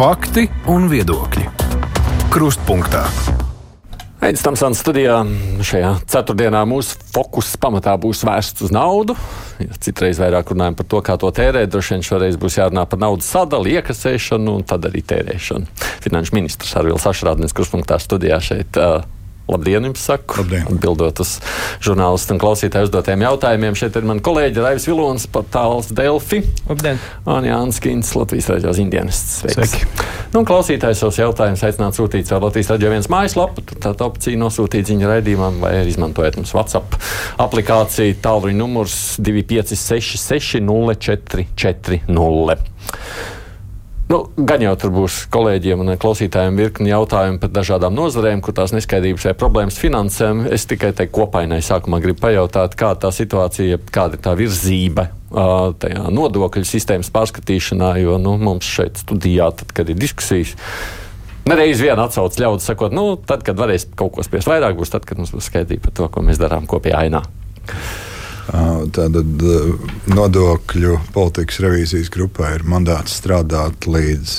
Fakti un viedokļi. Krustpunktā. Aizsmeļamies Tamsānas studijā. Šajā ceturtdienā mūsu fokus pamatā būs vērsts uz naudu. Ja citreiz vairāk runājam par to, kā to tērēt. Droši vien šoreiz būs jārunā par naudas sadali, iekasēšanu un tad arī tērēšanu. Finanšu ministrs Arvils Ašrādnis, kurš punktā studijā šeit. Uh, Labdien, jums saku. Labdien. Atbildot uz žurnālistu un klausītāju uzdotiem jautājumiem, šeit ir mani kolēģi Raivis Vilons, portāls Delfi. Labdien. Un Jānis Kins, Latvijas raidījos Indianists. Sveiki. Nu, klausītājs savus jautājumus aicināt sūtīt caur Latvijas radio viens mājaslapu. Tāda opcija nosūtīt ziņu raidījumam vai arī izmantojot mums WhatsApp aplikāciju tālruņa numurs 2566 0440. Nu, gan jau tur būs kolēģiem un klausītājiem virkni jautājumu par dažādām nozarēm, kur tās neskaidrības vai problēmas finansēm. Es tikai te kopainai sākumā gribu pajautāt, kāda tā situācija, kāda ir tā virzība tajā nodokļu sistēmas pārskatīšanā, jo nu, mums šeit studijā, tad, kad ir diskusijas, nereiz vien atsauc ļaudis sakot, nu, tad, kad varēs kaut ko spriest vairāk, būs tad, kad mums būs skaidrība par to, ko mēs darām kopējā ainā. Tātad nodokļu politikas revīzijas grupā ir mandāts strādāt līdz.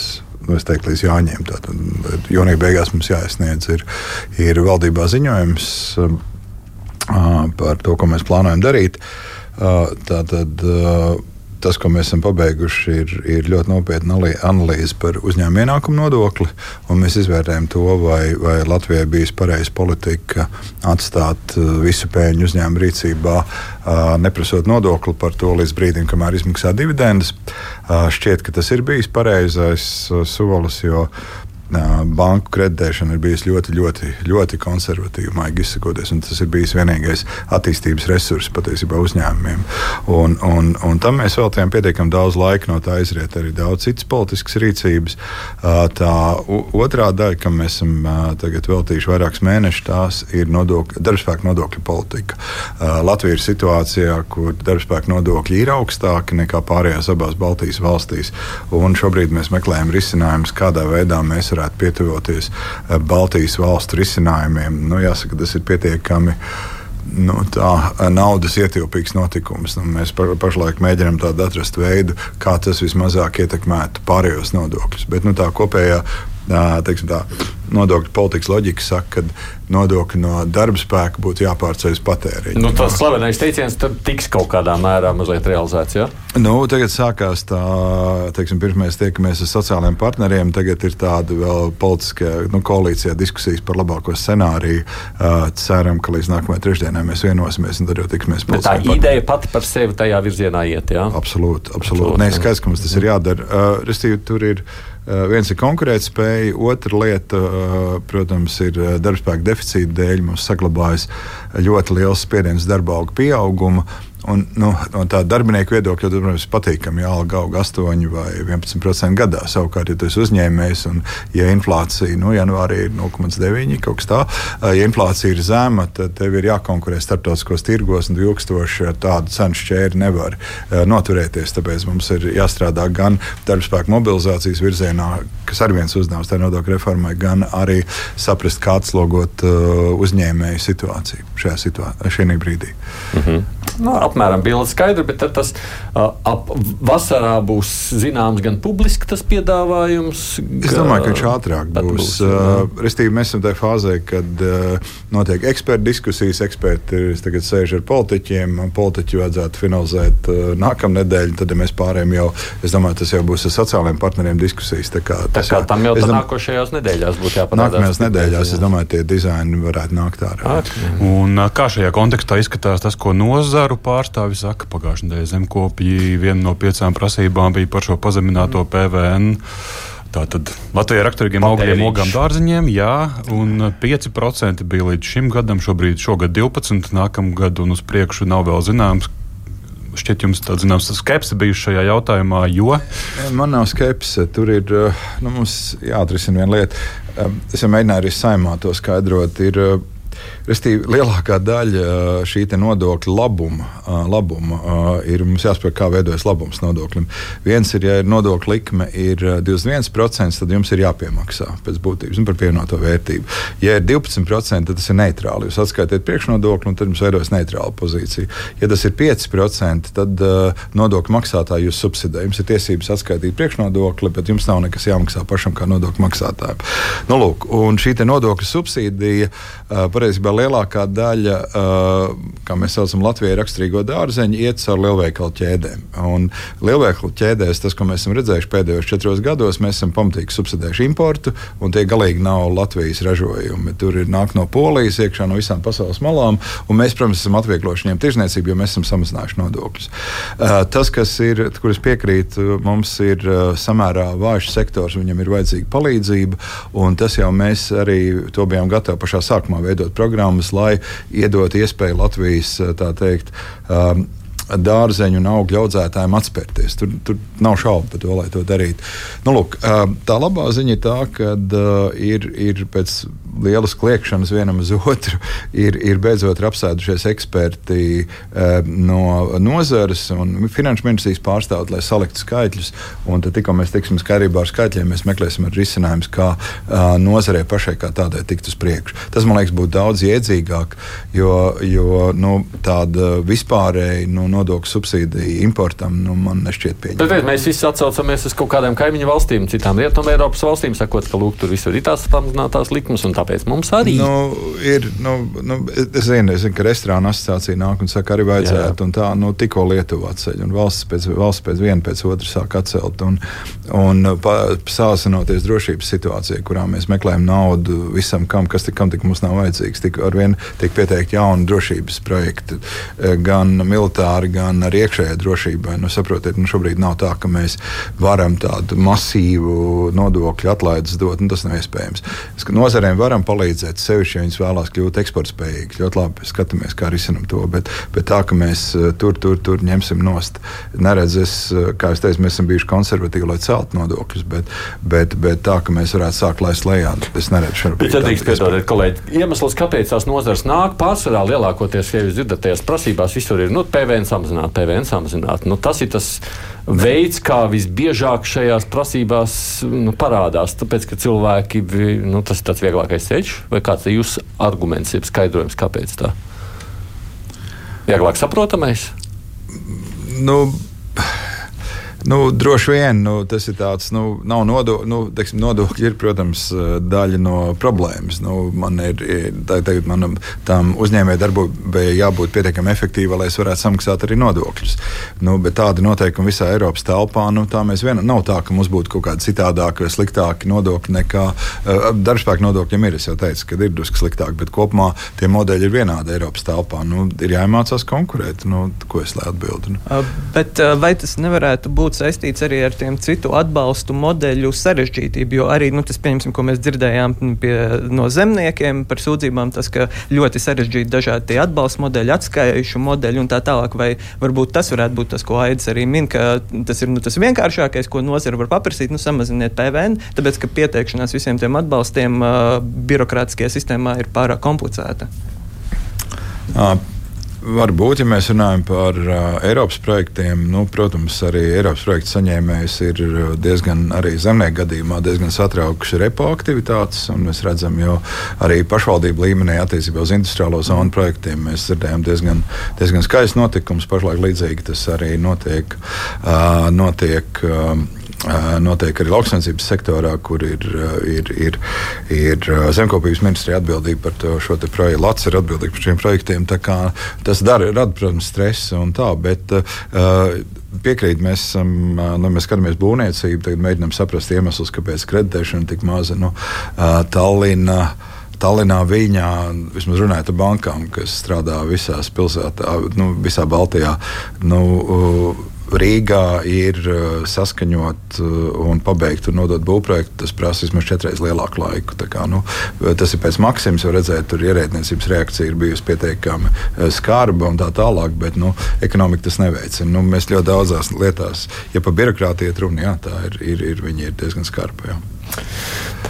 Nu, es teiktu, līdz jāņem. Tātad jūnija beigās mums jāiesniedz ir, ir valdībā ziņojums par to, ko mēs plānojam darīt. Tātad tas, ko mēs esam pabeiguši, ir, ir ļoti nopietna analīze par uzņēmuma ienākumu nodokli. Mēs izvērtējam to, vai, vai Latvijai bijis pareiza politika atstāt uh, visu pēļņu uzņēmumu rīcībā, uh, neprasot nodokli par to līdz brīdim, kamēr izmaksā dividendes. Uh, šķiet, ka tas ir bijis pareizais solis, jo banku kreditēšana ir bijusi ļoti, ļoti, ļoti konservatīva, maigi izsakoties. Tas ir bijis vienīgais attīstības resurs patiesībā uzņēmumiem. Un, un, un tam mēs veltījām pietiekami daudz laika, no tā izriet arī daudz citas politiskas rīcības. Tā otrā daļa, kam mēs esam tagad veltījuši vairākus mēnešus, tās ir nodokļu, darbspēka nodokļu politika. Latvija ir situācijā, kur darbspēka nodokļi ir augstāki nekā pārējās abās Baltijas valstīs. Un šobrīd mēs meklējam risinājumus, kādā veidā mēs varam varētu pietuvoties eh, Baltijas valstu risinājumiem. Nu, jāsaka, tas ir pietiekami nu, tā, eh, naudas ietilpīgs notikums. Nu, mēs pa, pašlaik mēģinām atrast veidu, kā tas vismazāk ietekmētu pārējos nodokļus. Bet nu, tā kopējā tā, nodokļu politikas loģika saka, ka nodokļi no darba spēka būtu jāpārceļ uz patēriņu. Nu, tas slavenais teiciens tiks kaut kādā mērā mazliet realizēts. Ja? Nu, tagad sākās tā, teiksim, pirms mēs tiekamies ar sociālajiem partneriem, tagad ir tāda vēl politiskā nu, koalīcijā diskusijas par labāko scenāriju. Uh, ceram, ka līdz nākamajai trešdienai mēs vienosimies un tad jau tiksimies pie tā. Tā ideja pati par sevi tajā virzienā iet. Ja? Absolūti, absolūti. absolūti. Nē, skaidrs, ka mums tas ir jādara. Uh, restīvi, tur ir uh, viens ir konkurētspēja, otra lieta, uh, protams, ir darbspēka deficīta dēļ. Mums saglabājas ļoti liels spiediens darba auga pieauguma. Un, nu, no tā darbinieku viedokļa, tad, protams, patīkami, ja alga aug 8 vai 11% gadā. Savukārt, ja tu esi uzņēmējs un ja inflācija nu, janvārī ir 0,9 kaut kas tāds, ja inflācija ir zema, tad tev ir jākonkurē starptautiskos tirgos un ilgstoši ar tādu cenu šķēri nevar noturēties. Tāpēc mums ir jāstrādā gan darbspēku mobilizācijas virzienā, kas arī viens uzdevums tajā nodokļu reformai, gan arī saprast, kā atslogot uzņēmēju situāciju šajā, situā šajā brīdī. Mm -hmm. No, apmēram bilde skaidra, bet tas uh, ap vasarā būs zināms gan publiski tas piedāvājums. Es domāju, ka viņš ātrāk būs. būs uh, Restīvi, mēs esam tajā fāzē, kad uh, notiek ekspertu diskusijas. Eksperti tagad sēž ar politiķiem. Politiķi vajadzētu finalizēt uh, nākamnedēļ. Tad, ja mēs pārējām jau, es domāju, tas jau būs ar sociālajiem partneriem diskusijas. Tā kā, tā kā tam jau dom... nākošajās nedēļās būtu jāparādās. Nākamajās nedēļās, es domāju, tie dizaini varētu nākt ārā. Un kā šajā kontekstā izskatās tas, ko nozaru pār pārstāvi saka, pagājušajā nedēļā zemkopji viena no piecām prasībām bija par šo pazemināto PVN. Tātad Latvijā raksturīgiem augļiem, ogām, dārziņiem, jā, un 5% bija līdz šim gadam, šobrīd šogad 12, nākamgad un uz priekšu nav vēl zināms, šķiet, jums tāda zināms skepse bijusi šajā jautājumā, jo. Man nav skepse. Tur ir nu, jāatrisina viena lieta. Es jau mēģināju arī saimā to skaidrot. Ir, Restīvi, lielākā daļa šī nodokļa labuma, labuma ir mums jāsaprot, kā veidojas labums nodoklim. Viens ir, ja ir nodokļa likme ir 21%, tad jums ir jāpiemaksā pēc būtības nu, par pievienoto vērtību. Ja ir 12%, tad tas ir neitrāli. Jūs atskaitiet priekšnodokli, un tad jums veidojas neitrāla pozīcija. Ja tas ir 5%, tad nodokļu maksātāji jūs subsidē. Jums ir tiesības atskaitīt priekšnodokli, bet jums nav nekas jāmaksā pašam kā nodokļu maksātājam. Nu, lūk, un šī nodokļu subsīdija patiesībā lielākā daļa, uh, kā mēs saucam, Latvijai raksturīgo dārzeņu, iet caur lielveikalu ķēdēm. Un lielveikalu ķēdēs, tas, ko mēs esam redzējuši pēdējos četros gados, mēs esam pamatīgi subsidējuši importu, un tie galīgi nav Latvijas ražojumi. Tur ir nāk no Polijas, iekšā no visām pasaules malām, un mēs, protams, esam atvieglojuši viņiem tirzniecību, jo mēs esam samazinājuši nodokļus. Uh, tas, kas ir, kur es piekrītu, mums ir uh, samērā vājš sektors, viņam ir vajadzīga palīdzība, un tas jau mēs arī to bijām gatavi pašā sākumā veidot programmas, lai iedot iespēju Latvijas tā teikt. Um, dārzeņu un augļu audzētājiem atspērties. Tur, tur nav šaubu par to, lai to darītu. Nu, lūk, tā labā ziņa ir tā, ka ir, ir pēc lielas kliēkšanas vienam uz otru, ir, ir beidzot apsēdušies eksperti no nozares un finanšu ministrijas pārstāvot, lai saliktu skaitļus. Tad, tikko mēs tiksim skaidrībā ar skaitļiem, mēs meklēsim risinājumus, kā nozarei pašai kā tādai tikt uz priekšu. Tas, man liekas, būtu daudz iedzīgāk, jo, jo nu, tāda vispārēja nu, nodokļu subsīdija importam, nu, man nešķiet pieņemama. Mēs visi atsaucamies uz kaut kādām kaimiņu valstīm, citām Rietumē Eiropas valstīm, sakot, ka lūk, tur visur ir tās pamazinātās likmes, un tāpēc mums arī nu, ir. Nu, nu, es, zinu, es zinu, ka restorāna asociācija nāk un saka, arī vajadzētu, tā nu, tikko Lietuva atceļ, un valsts pēc, valsts pēc viena pēc otras sāk atcelt, un, un sāsinoties drošības situācijai, kurā mēs meklējam naudu visam, kam, kas tik, kam tik mums nav vajadzīgs, tik ar vien tiek pieteikti jauni drošības projekti, gan militāri, gan arī iekšējai drošībai. Nu, saprotiet, nu, šobrīd nav tā, ka mēs varam tādu masīvu nodokļu atlaides dot. Nu, tas nav iespējams. Es, nozarēm varam palīdzēt, sevišķi, ja viņas vēlās kļūt eksportspējīgas. Ļoti labi skatāmies, kā risinām to. Bet, bet tā, ka mēs eh, tur, tur, tur ņemsim nost, neredz, es, eh, kā es teicu, mēs esam bijuši konservatīvi, lai celtu nodokļus. Bet, bet, bet tā, ka mēs varētu sākt laist lejā, es neredzu šobrīd. Bet, drīkst, piedodiet, kolēģi, iemesls, kāpēc tās nozars nāk pārsvarā lielākoties, ja jūs dzirdat, tajās prasībās visur ir nu, PVN samazināt, PVN samazināt. Nu, tas ir tas veids, kā visbiežāk šajās prasībās nu, parādās. Tāpēc, ka cilvēki, nu, tas ir tāds vieglākais ceļš, vai kāds ir jūsu arguments, jeb skaidrojums, kāpēc tā? Vieglāk saprotamais? Nu, Nu, droši vien nu, tas ir tāds, nu, nav nodokļi. Nu, teiksim, nodokļi ir, protams, daļa no problēmas. Nu, man ir tagad manam uzņēmēju darbībai jābūt pietiekami efektīvai, lai es varētu samaksāt arī nodokļus. Nu, bet tāda noteikuma visā Eiropas telpā, nu, tā mēs vienam nav tā, ka mums būtu kaut kādi citādāki vai sliktāki nodokļi nekā uh, darbspēka nodokļiem ir. Es jau teicu, ka ir drusku sliktāk, bet kopumā tie modeļi ir vienādi Eiropas telpā. Nu, ir jāiemācās konkurēt. Nu, ko es lai atbildu? Nu? Bet vai tas nevarētu būt? Būt saistīts arī ar tiem citu atbalstu modeļu sarežģītību. Jo arī nu, tas, ko mēs dzirdējām pie, no zemniekiem par sūdzībām, tas, ka ļoti sarežģīti dažādi atbalsta modeļi, atskaišu modeļi un tā tālāk. Vai varbūt tas varētu būt tas, ko Aits arī min, ka tas ir nu, tas vienkāršākais, ko nozara var paprasīt, nu, samaziniet PVN, tāpēc ka pieteikšanās visiem tiem atbalstiem uh, birokrātiskajā sistēmā ir pārāk komplicēta. Uh. Varbūt, ja mēs runājam par uh, Eiropas projektiem, nu, protams, arī Eiropas projekta saņēmējs ir diezgan, arī zemnieku gadījumā, diezgan satraukuši repo aktivitātes. Mēs redzam, jo arī pašvaldību līmenī attiecībā uz industriālo zonu projektiem mēs dzirdējām diezgan, diezgan skaists notikums. Pašlaik līdzīgi tas arī notiek. Uh, notiek uh, notiek arī lauksaimniecības sektorā, kur ir, ir, ir, ir zemkopības ministrija atbildīga par to, šo projektu. Latvijas ir atbildīga par šiem projektiem. Tas dara, rada, protams, stresu un tā. Bet, Piekrīt, mēs, esam, nu, mēs skatāmies būvniecību, tagad mēģinām saprast iemeslus, kāpēc kreditēšana tik maza. Nu, Tallina, Tallinā, Viņā, vismaz runājot ar bankām, kas strādā visās pilsētās, nu, visā Baltijā. Nu, Rīgā ir uh, saskaņot uh, un pabeigt un nodot būvprojektu, tas prasa vismaz četras lielāku laiku. Kā, nu, tas ir pēc maksimas, jau redzēt, tur ierēdniecības reakcija ir bijusi pietiekami uh, skarba un tā tālāk, bet nu, ekonomika tas neveicina. Nu, mēs ļoti daudzās lietās, ja par birokrātiju runa, jā, tā ir, ir, ir, ir diezgan skarba. Jā.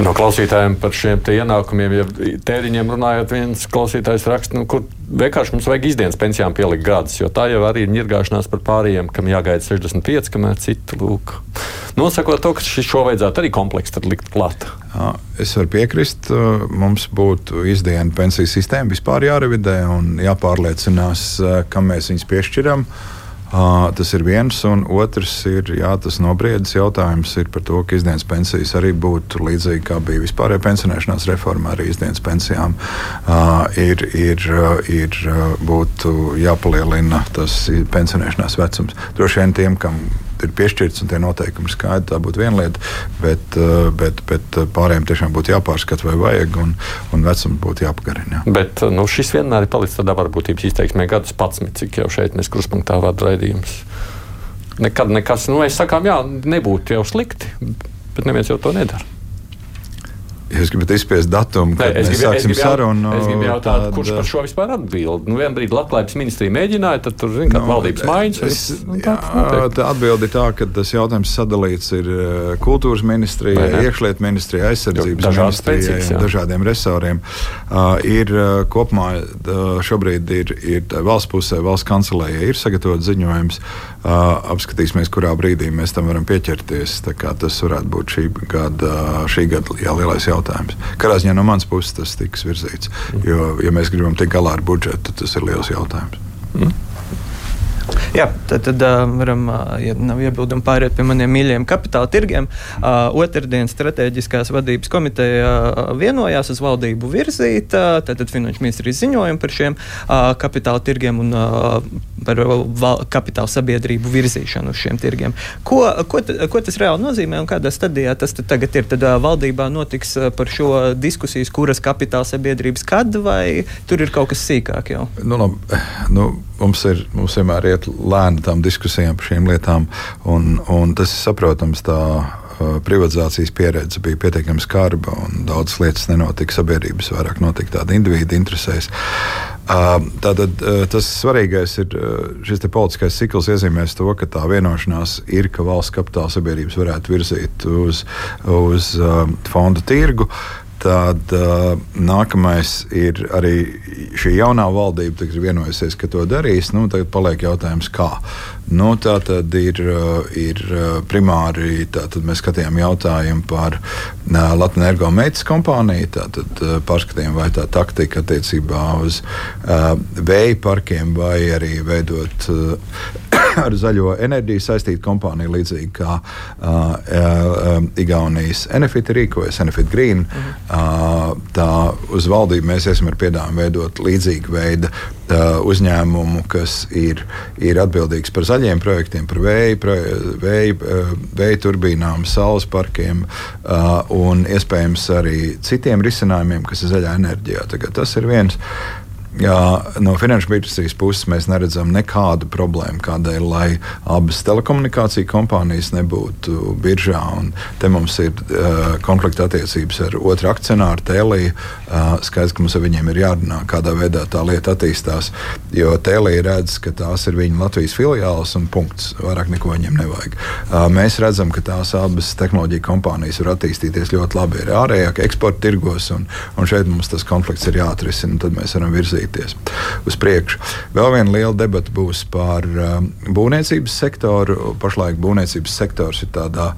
No klausītājiem par šiem ienākumiem, ja tēriņiem runājot, viens klausītājs raksta, nu, kur vienkārši mums vajag izdienas pensijām pielikt gadus, jo tā jau arī ir ņirgāšanās par pārējiem, kam jāgaida 65, kamēr citu lūk. Nosakot to, ka šo vajadzētu arī kompleksu likt klāt. Es varu piekrist, mums būtu izdienas pensiju sistēma vispār jārevidē un jāpārliecinās, kam mēs viņus piešķiram. Uh, Uh, tas ir viens, un otrs ir jā, tas nobriedzis jautājums par to, ka izdienas pensijas arī būtu līdzīgi kā bija vispārējā pensionēšanās reforma, arī izdienas pensijām ir, ir, ir būtu jāpalielina tas pensionēšanās vecums. Droši vien tiem, kam ir piešķirts un tie noteikumi ir skaidri. Tā būtu viena lieta, bet, eh, bet, bet pārējiem tiešām būtu jāpārskata, vai vajag, un, un vecums būtu jāpagarina. Jā. Bet nu, šis vienmēr ir palicis tādā varbūtības izteiksmē, gadus 11, cik jau šeit mēs kruspunktā vada raidījumus. Nekad nekas, nu, mēs sakām, jā, nebūtu jau slikti, bet neviens jau to nedara. Jūs gribat izspiest datumu, kad Nē, mēs gribu, sāksim es sarunu. Es gribu jautāt, tad, kurš par šo vispār atbild? Nu, vienā brīdī Latvijas ministrija mēģināja, tad tur zin, nu, valdības maiņas. Es, jā, tā atbildi tā, ka tas jautājums sadalīts ir eh, kultūras ministrijai, iekšlietu ministrijai, aizsardzības ministrijai dažādiem resoriem. Uh, ir kopumā uh, šobrīd ir, ir valsts pusē, valsts kancelējai ir sagatavots ziņojums. Uh, apskatīsimies, kurā brīdī mēs tam varam pieķerties. Tas varētu būt šī gada, šī gada jā, lielais jautājums jautājums. Katrā ziņā no manas puses tas tiks virzīts. Jo, ja mēs gribam tikt galā ar budžetu, tad tas ir liels jautājums. Mm. Jā, tad, tad varam, ja nav iebildumi, pāriet pie maniem mīļajiem kapitāla tirgiem. Otrdien strateģiskās vadības komiteja vienojās uz valdību virzīt tātad finanšu ministrijas ziņojumu par šiem kapitāla tirgiem un par val, kapitāla sabiedrību virzīšanu uz šiem tirgiem. Ko, ko, ko tas reāli nozīmē un kādā stadijā tas tagad ir? Tad valdībā notiks par šo diskusijas, kuras kapitāla sabiedrības kad vai tur ir kaut kas sīkāk jau? Nu, labi, nu, mums, ir, mums vienmēr iet lēni tām diskusijām par šīm lietām, un, un tas ir saprotams. Tā, privatizācijas pieredze bija pietiekami skarba un daudzas lietas nenotika sabiedrības, vairāk notika tāda individu interesēs. Tātad tas svarīgais ir šis politiskais cikls iezīmēs to, ka tā vienošanās ir, ka valsts kapitāla sabiedrības varētu virzīt uz, uz fondu tirgu. Tad uh, nākamais ir arī šī jaunā valdība, kas ir vienojusies, ka to darīs. Nu, tagad paliek jautājums, kā. Nu, tā tad ir, ir primāri mēs skatījām jautājumu par Latvijas energo meitas kompāniju. Tad pārskatījām, vai tā taktika attiecībā uz uh, vēja parkiem vai arī veidot uh, ar zaļo enerģiju saistītu kompāniju, līdzīgi kā uh, uh, Igaunijas Enefit rīkojas, Enefit Green. Mhm. Uh, tā uz valdību mēs esam ar piedāvājumu veidot līdzīgu veidu uh, uzņēmumu, kas ir, ir atbildīgs par zaļiem projektiem, par vēja, vēja, uh, vēja turbīnām, saules parkiem uh, un iespējams arī citiem risinājumiem, kas ir zaļā enerģijā. Tagad tas ir viens. Jā, no finanšu ministrijas puses mēs neredzam nekādu problēmu, kādēļ abas telekomunikāciju kompānijas nebūtu biržā. Te mums ir uh, konflikta attiecības ar otru akcionāru, Tēliju. Uh, skaidrs, ka mums ar viņiem ir jārunā, kādā veidā tā lieta attīstās. Jo Tēlija redz, ka tās ir viņa Latvijas filiāls un punkts. Vairāk neko viņiem nevajag. Uh, mēs redzam, ka tās abas tehnoloģiju kompānijas var attīstīties ļoti labi arī ārējā eksporta tirgos, un, un šeit mums tas konflikts ir jāatrisina. Tad mēs varam virzīt virzīties uz priekšu. Vēl viena liela debata būs par um, būvniecības sektoru. Pašlaik būvniecības sektors ir tādā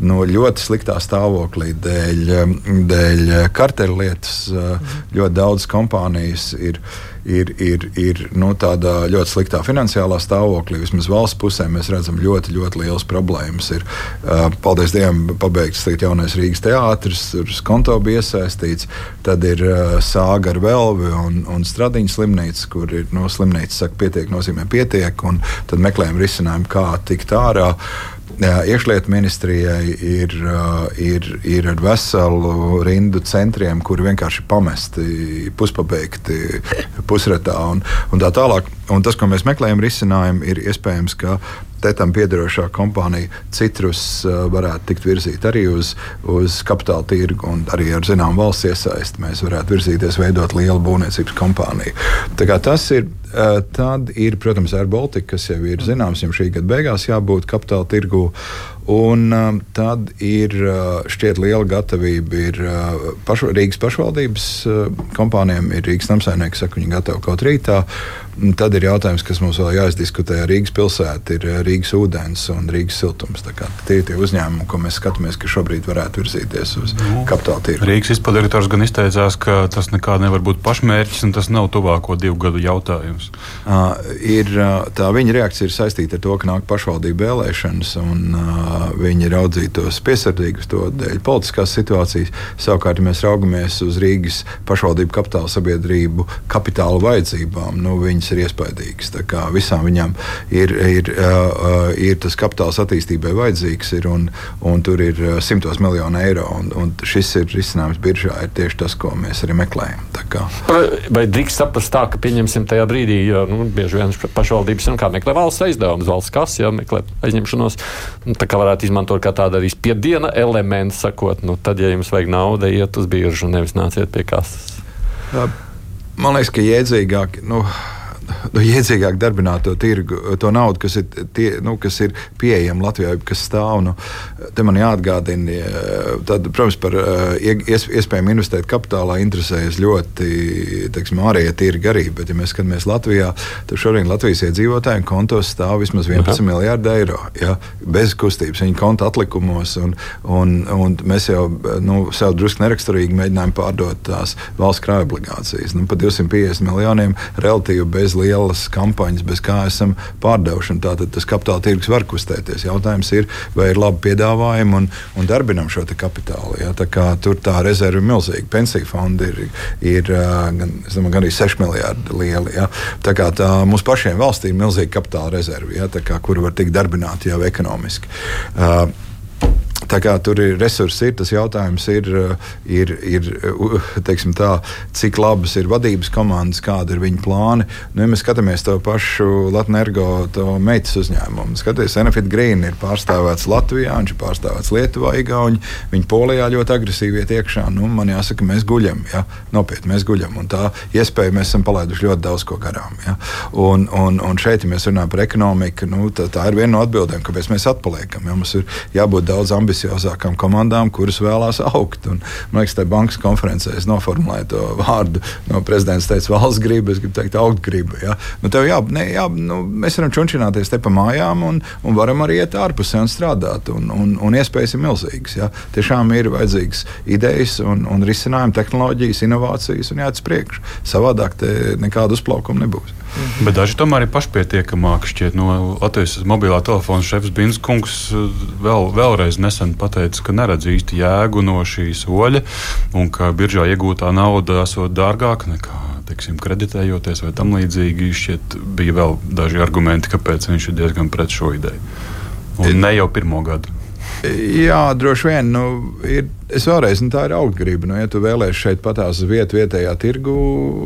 no nu, ļoti sliktā stāvoklī dēļ, um, dēļ karteļlietas. Mhm. Ļoti daudz kompānijas ir ir, ir, ir nu, tādā ļoti sliktā finansiālā stāvoklī. Vismaz valsts pusē mēs redzam ļoti, ļoti liels problēmas. Ir, paldies Dievam, pabeigts tagad jaunais Rīgas teātris, tur konto bija iesaistīts. Tad ir sāga ar velvi un, un stradiņa slimnīca, kur ir no nu, slimnīcas saka, pietiek, nozīmē pietiek, un tad meklējam risinājumu, kā tikt ārā. Uh, Iekšlietu ministrijai ir, ir, ir ar veselu rindu centriem, kuri vienkārši pamesti, puspabeigti, pusretā un, un tā tālāk. Un tas, ko mēs meklējam, risinājumu, ir iespējams, ka tam piederošā kompānija Citrus varētu tikt virzīta arī uz, uz kapitāla tirgu un arī ar zināmu valsts iesaisti. Mēs varētu virzīties, veidot lielu būvniecības kompāniju. Tas ir Eh, tad ir, protams, Air Baltica, kas jau ir zināms, jau šī gada beigās jābūt kapitāla tirgu. Un um, tad ir uh, šķiet liela gatavība ir uh, pašu, Rīgas pašvaldības uh, kompānijām, ir Rīgas namsaimnieki, saka, viņi gatavi kaut rītā. Tad ir jautājums, kas mums vēl jāizdiskutē ar Rīgas pilsētu, ir Rīgas ūdens un Rīgas siltums. Tie ir tie uzņēmumi, ko mēs skatāmies, ka šobrīd varētu virzīties uz nu, kapitāla tirgu. Rīgas izpilddirektors gan izteicās, ka tas nekādi nevar būt pašmērķis un tas nav tuvāko divu gadu jautājums. Uh, ir, tā viņa reakcija ir saistīta ar to, ka nāk pašvaldību vēlēšanas un uh, viņi raudzītos piesardzīgi uz to dēļ politiskās situācijas. Savukārt, ja mēs raugamies uz Rīgas pašvaldību kapitāla sabiedrību kapitāla vajadzībām, nu, viņas viņas ir iespaidīgas. Visām viņām ir, ir, ir tas kapitāls attīstībai vajadzīgs, ir, un, un tur ir simtos miljonu eiro. Un, un šis ir risinājums biržā, ir tieši tas, ko mēs arī meklējam. Vai drīkst saprast tā, ka pieņemsim tajā brīdī, jo nu, bieži vien pašvaldības nu, meklē valsts aizdevumus, valsts kases, ja meklē aizņemšanos. Nu, tā kā varētu izmantot kā tādu arī spiediena elementu, sakot, nu, tad, ja jums vajag naudu, iet uz biržu, nevis nāciet pie kases. Man liekas, ka jēdzīgāk. Nu, nu, iedzīgāk darbināt to tirgu, to naudu, kas ir, tie, nu, kas ir pieejama Latvijā, kas stāv. Nu, te man jāatgādina, tad, protams, par eh, ies, iespējām investēt kapitālā interesējas ļoti teiksim, ārējie tirgi arī. Bet, ja mēs skatāmies Latvijā, tad šodien Latvijas iedzīvotājiem kontos stāv vismaz 11 miljardi eiro. Ja, bez kustības, viņa konta atlikumos. Un, un, un mēs jau nu, sev drusku neraksturīgi mēģinājām pārdot tās valsts krājuma obligācijas. Nu, par 250 miljoniem relatīvi bez lielas kampaņas, bez kā esam pārdevuši. Tātad tas kapitāla tirgus var kustēties. Jautājums ir, vai ir labi piedāvājumi un, un darbinam šo kapitālu. Ja? Tā tur tā rezerve ir milzīga. Pensiju fondi ir, ir gan, domāju, gan arī 6 miljardi lieli. Ja? Tā kā tā, mums pašiem valstī ir milzīga kapitāla rezerve, ja? kā, kuru var tikt darbināti jau ekonomiski. Uh, Tā kā tur ir resursi, ir tas jautājums, ir, ir, ir tā, cik labas ir vadības komandas, kāda ir viņu plāni. Nu, ja mēs skatāmies to pašu Latvijas meitas uzņēmumu, skaties, Enefit Green ir pārstāvēts Latvijā, viņš ir pārstāvēts Lietuvā, Igauni, viņi Polijā ļoti agresīvi iet iekšā. Nu, man jāsaka, mēs guļam, ja? nopietni mēs guļam. Un tā iespēja mēs esam palaiduši ļoti daudz ko garām. Ja? Un, un, un šeit, ja mēs runājam par ekonomiku, nu, tā, tā ir viena no atbildēm, kāpēc mēs atpaliekam. Ja? Mums ir jābūt daudz ambiciozākiem ambiciozākām komandām, kuras vēlās augt. Un, man liekas, tajā bankas konferencē es noformulēju to vārdu. No prezidents teica, valsts griba, es gribu teikt, augt griba. Ja? Nu, jā, ne, jā, nu, mēs varam čunčināties te pa mājām un, un varam arī iet ārpusē un strādāt. Un, un, un iespējas ir milzīgas. Ja? Tiešām ir vajadzīgas idejas un, un risinājumi, tehnoloģijas, inovācijas un jāiet uz priekšu. Savādāk nekāda uzplaukuma nebūs. Mhm. Bet daži tomēr ir pašpietiekamāki. Šķiet, no Latvijas mobilā telefona šefs Binskungs eh, vēl, vēlreiz nesen pateica, ka neredz īsti jēgu no šī soļa un ka biržā iegūtā nauda esot dārgāka nekā teiksim, kreditējoties vai tam līdzīgi. Šķiet, bija vēl daži argumenti, kāpēc viņš ir diezgan pret šo ideju. Un ne jau pirmo gadu. Jā, droši vien. Nu, ir Es vēlreiz, nu, tā ir augstgrība. Nu, ja tu vēlēsies šeit patās vietu vietējā tirgu,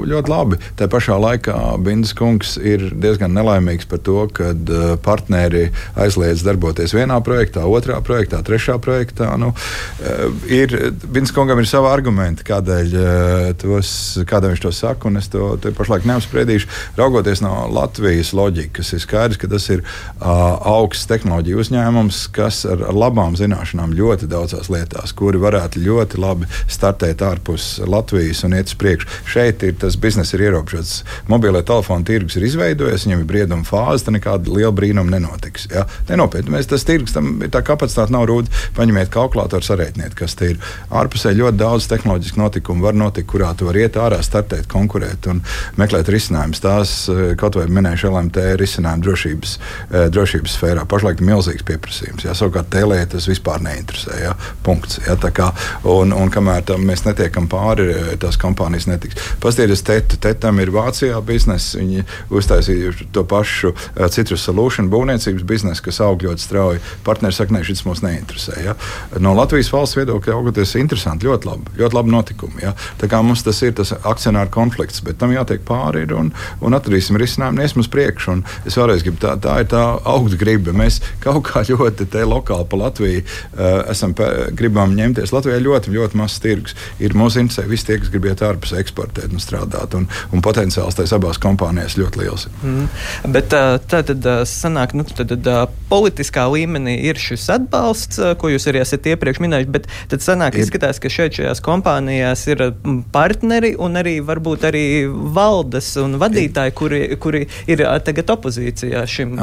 ļoti labi. Tā pašā laikā Bindas kungs ir diezgan nelaimīgs par to, ka uh, partneri aizliedz darboties vienā projektā, otrā projektā, trešā projektā. Nu, uh, ir, Bindas kungam ir savi argumenti, kādēļ, uh, tos, kādēļ viņš to saka, un es to pašlaik neapspriedīšu. Raugoties no Latvijas loģikas, ir skaidrs, ka tas ir augsts tehnoloģiju uzņēmums, kas ar, ar labām zināšanām ļoti daudzās lietās, kuri var varētu ļoti labi startēt ārpus Latvijas un iet uz priekšu. Šeit ir tas biznesa ir ierobežots. Mobilē telefona tirgus ir izveidojies, viņam ir brieduma fāze, tad nekāda liela brīnuma nenotiks. Ja? Nenopietni, mēs tas tirgus, tam tā kapacitāte nav rūta. Paņemiet kalkulātoru, sarēķiniet, kas te ir. Ārpusē ļoti daudz tehnoloģisku notikumu var notikt, kurā tu vari iet ārā, startēt, konkurēt un meklēt risinājumus. Tās eh, kaut vai minējuši LMT risinājumu drošības, eh, drošības sfērā. Pašlaik ir milzīgs pieprasījums. Ja? Savukārt tēlē tas vispār neinteresē. Ja? Punkts. Ja? Tā kā, un, un kamēr tam mēs netiekam pāri, tās kompānijas netiks. Pastāties, tetu, tetam ir Vācijā biznesa, viņi uztaisīja to pašu uh, citrus solution būvniecības biznesu, kas aug ļoti strauji. Partneri saka, nē, šis mums neinteresē. Ja? No Latvijas valsts viedokļa augoties interesanti, ļoti labi, ļoti labi notikumi. Ja? Tā kā mums tas ir tas akcionāru konflikts, bet tam jātiek pāri un, un atradīsim risinājumu, iesim uz priekšu. Un es vēlreiz gribu, tā, tā ir tā augsta griba. Mēs kaut kā ļoti te lokāli pa Latviju uh, esam, gribam ņemties darbojas. Latvijā ļoti, ļoti mazs tirgus. Ir mūsu interesē visi tie, kas grib iet ārpus eksportēt un strādāt. Un, un potenciāls tajās abās kompānijās ļoti liels. Mm. Bet tā tad sanāk, nu, tad, tad politiskā līmenī ir šis atbalsts, ko jūs arī esat iepriekš minējuši, bet tad sanāk, ir. izskatās, ka šeit šajās kompānijās ir partneri un arī varbūt arī valdes un vadītāji, kuri, kuri ir tagad opozīcijā šim.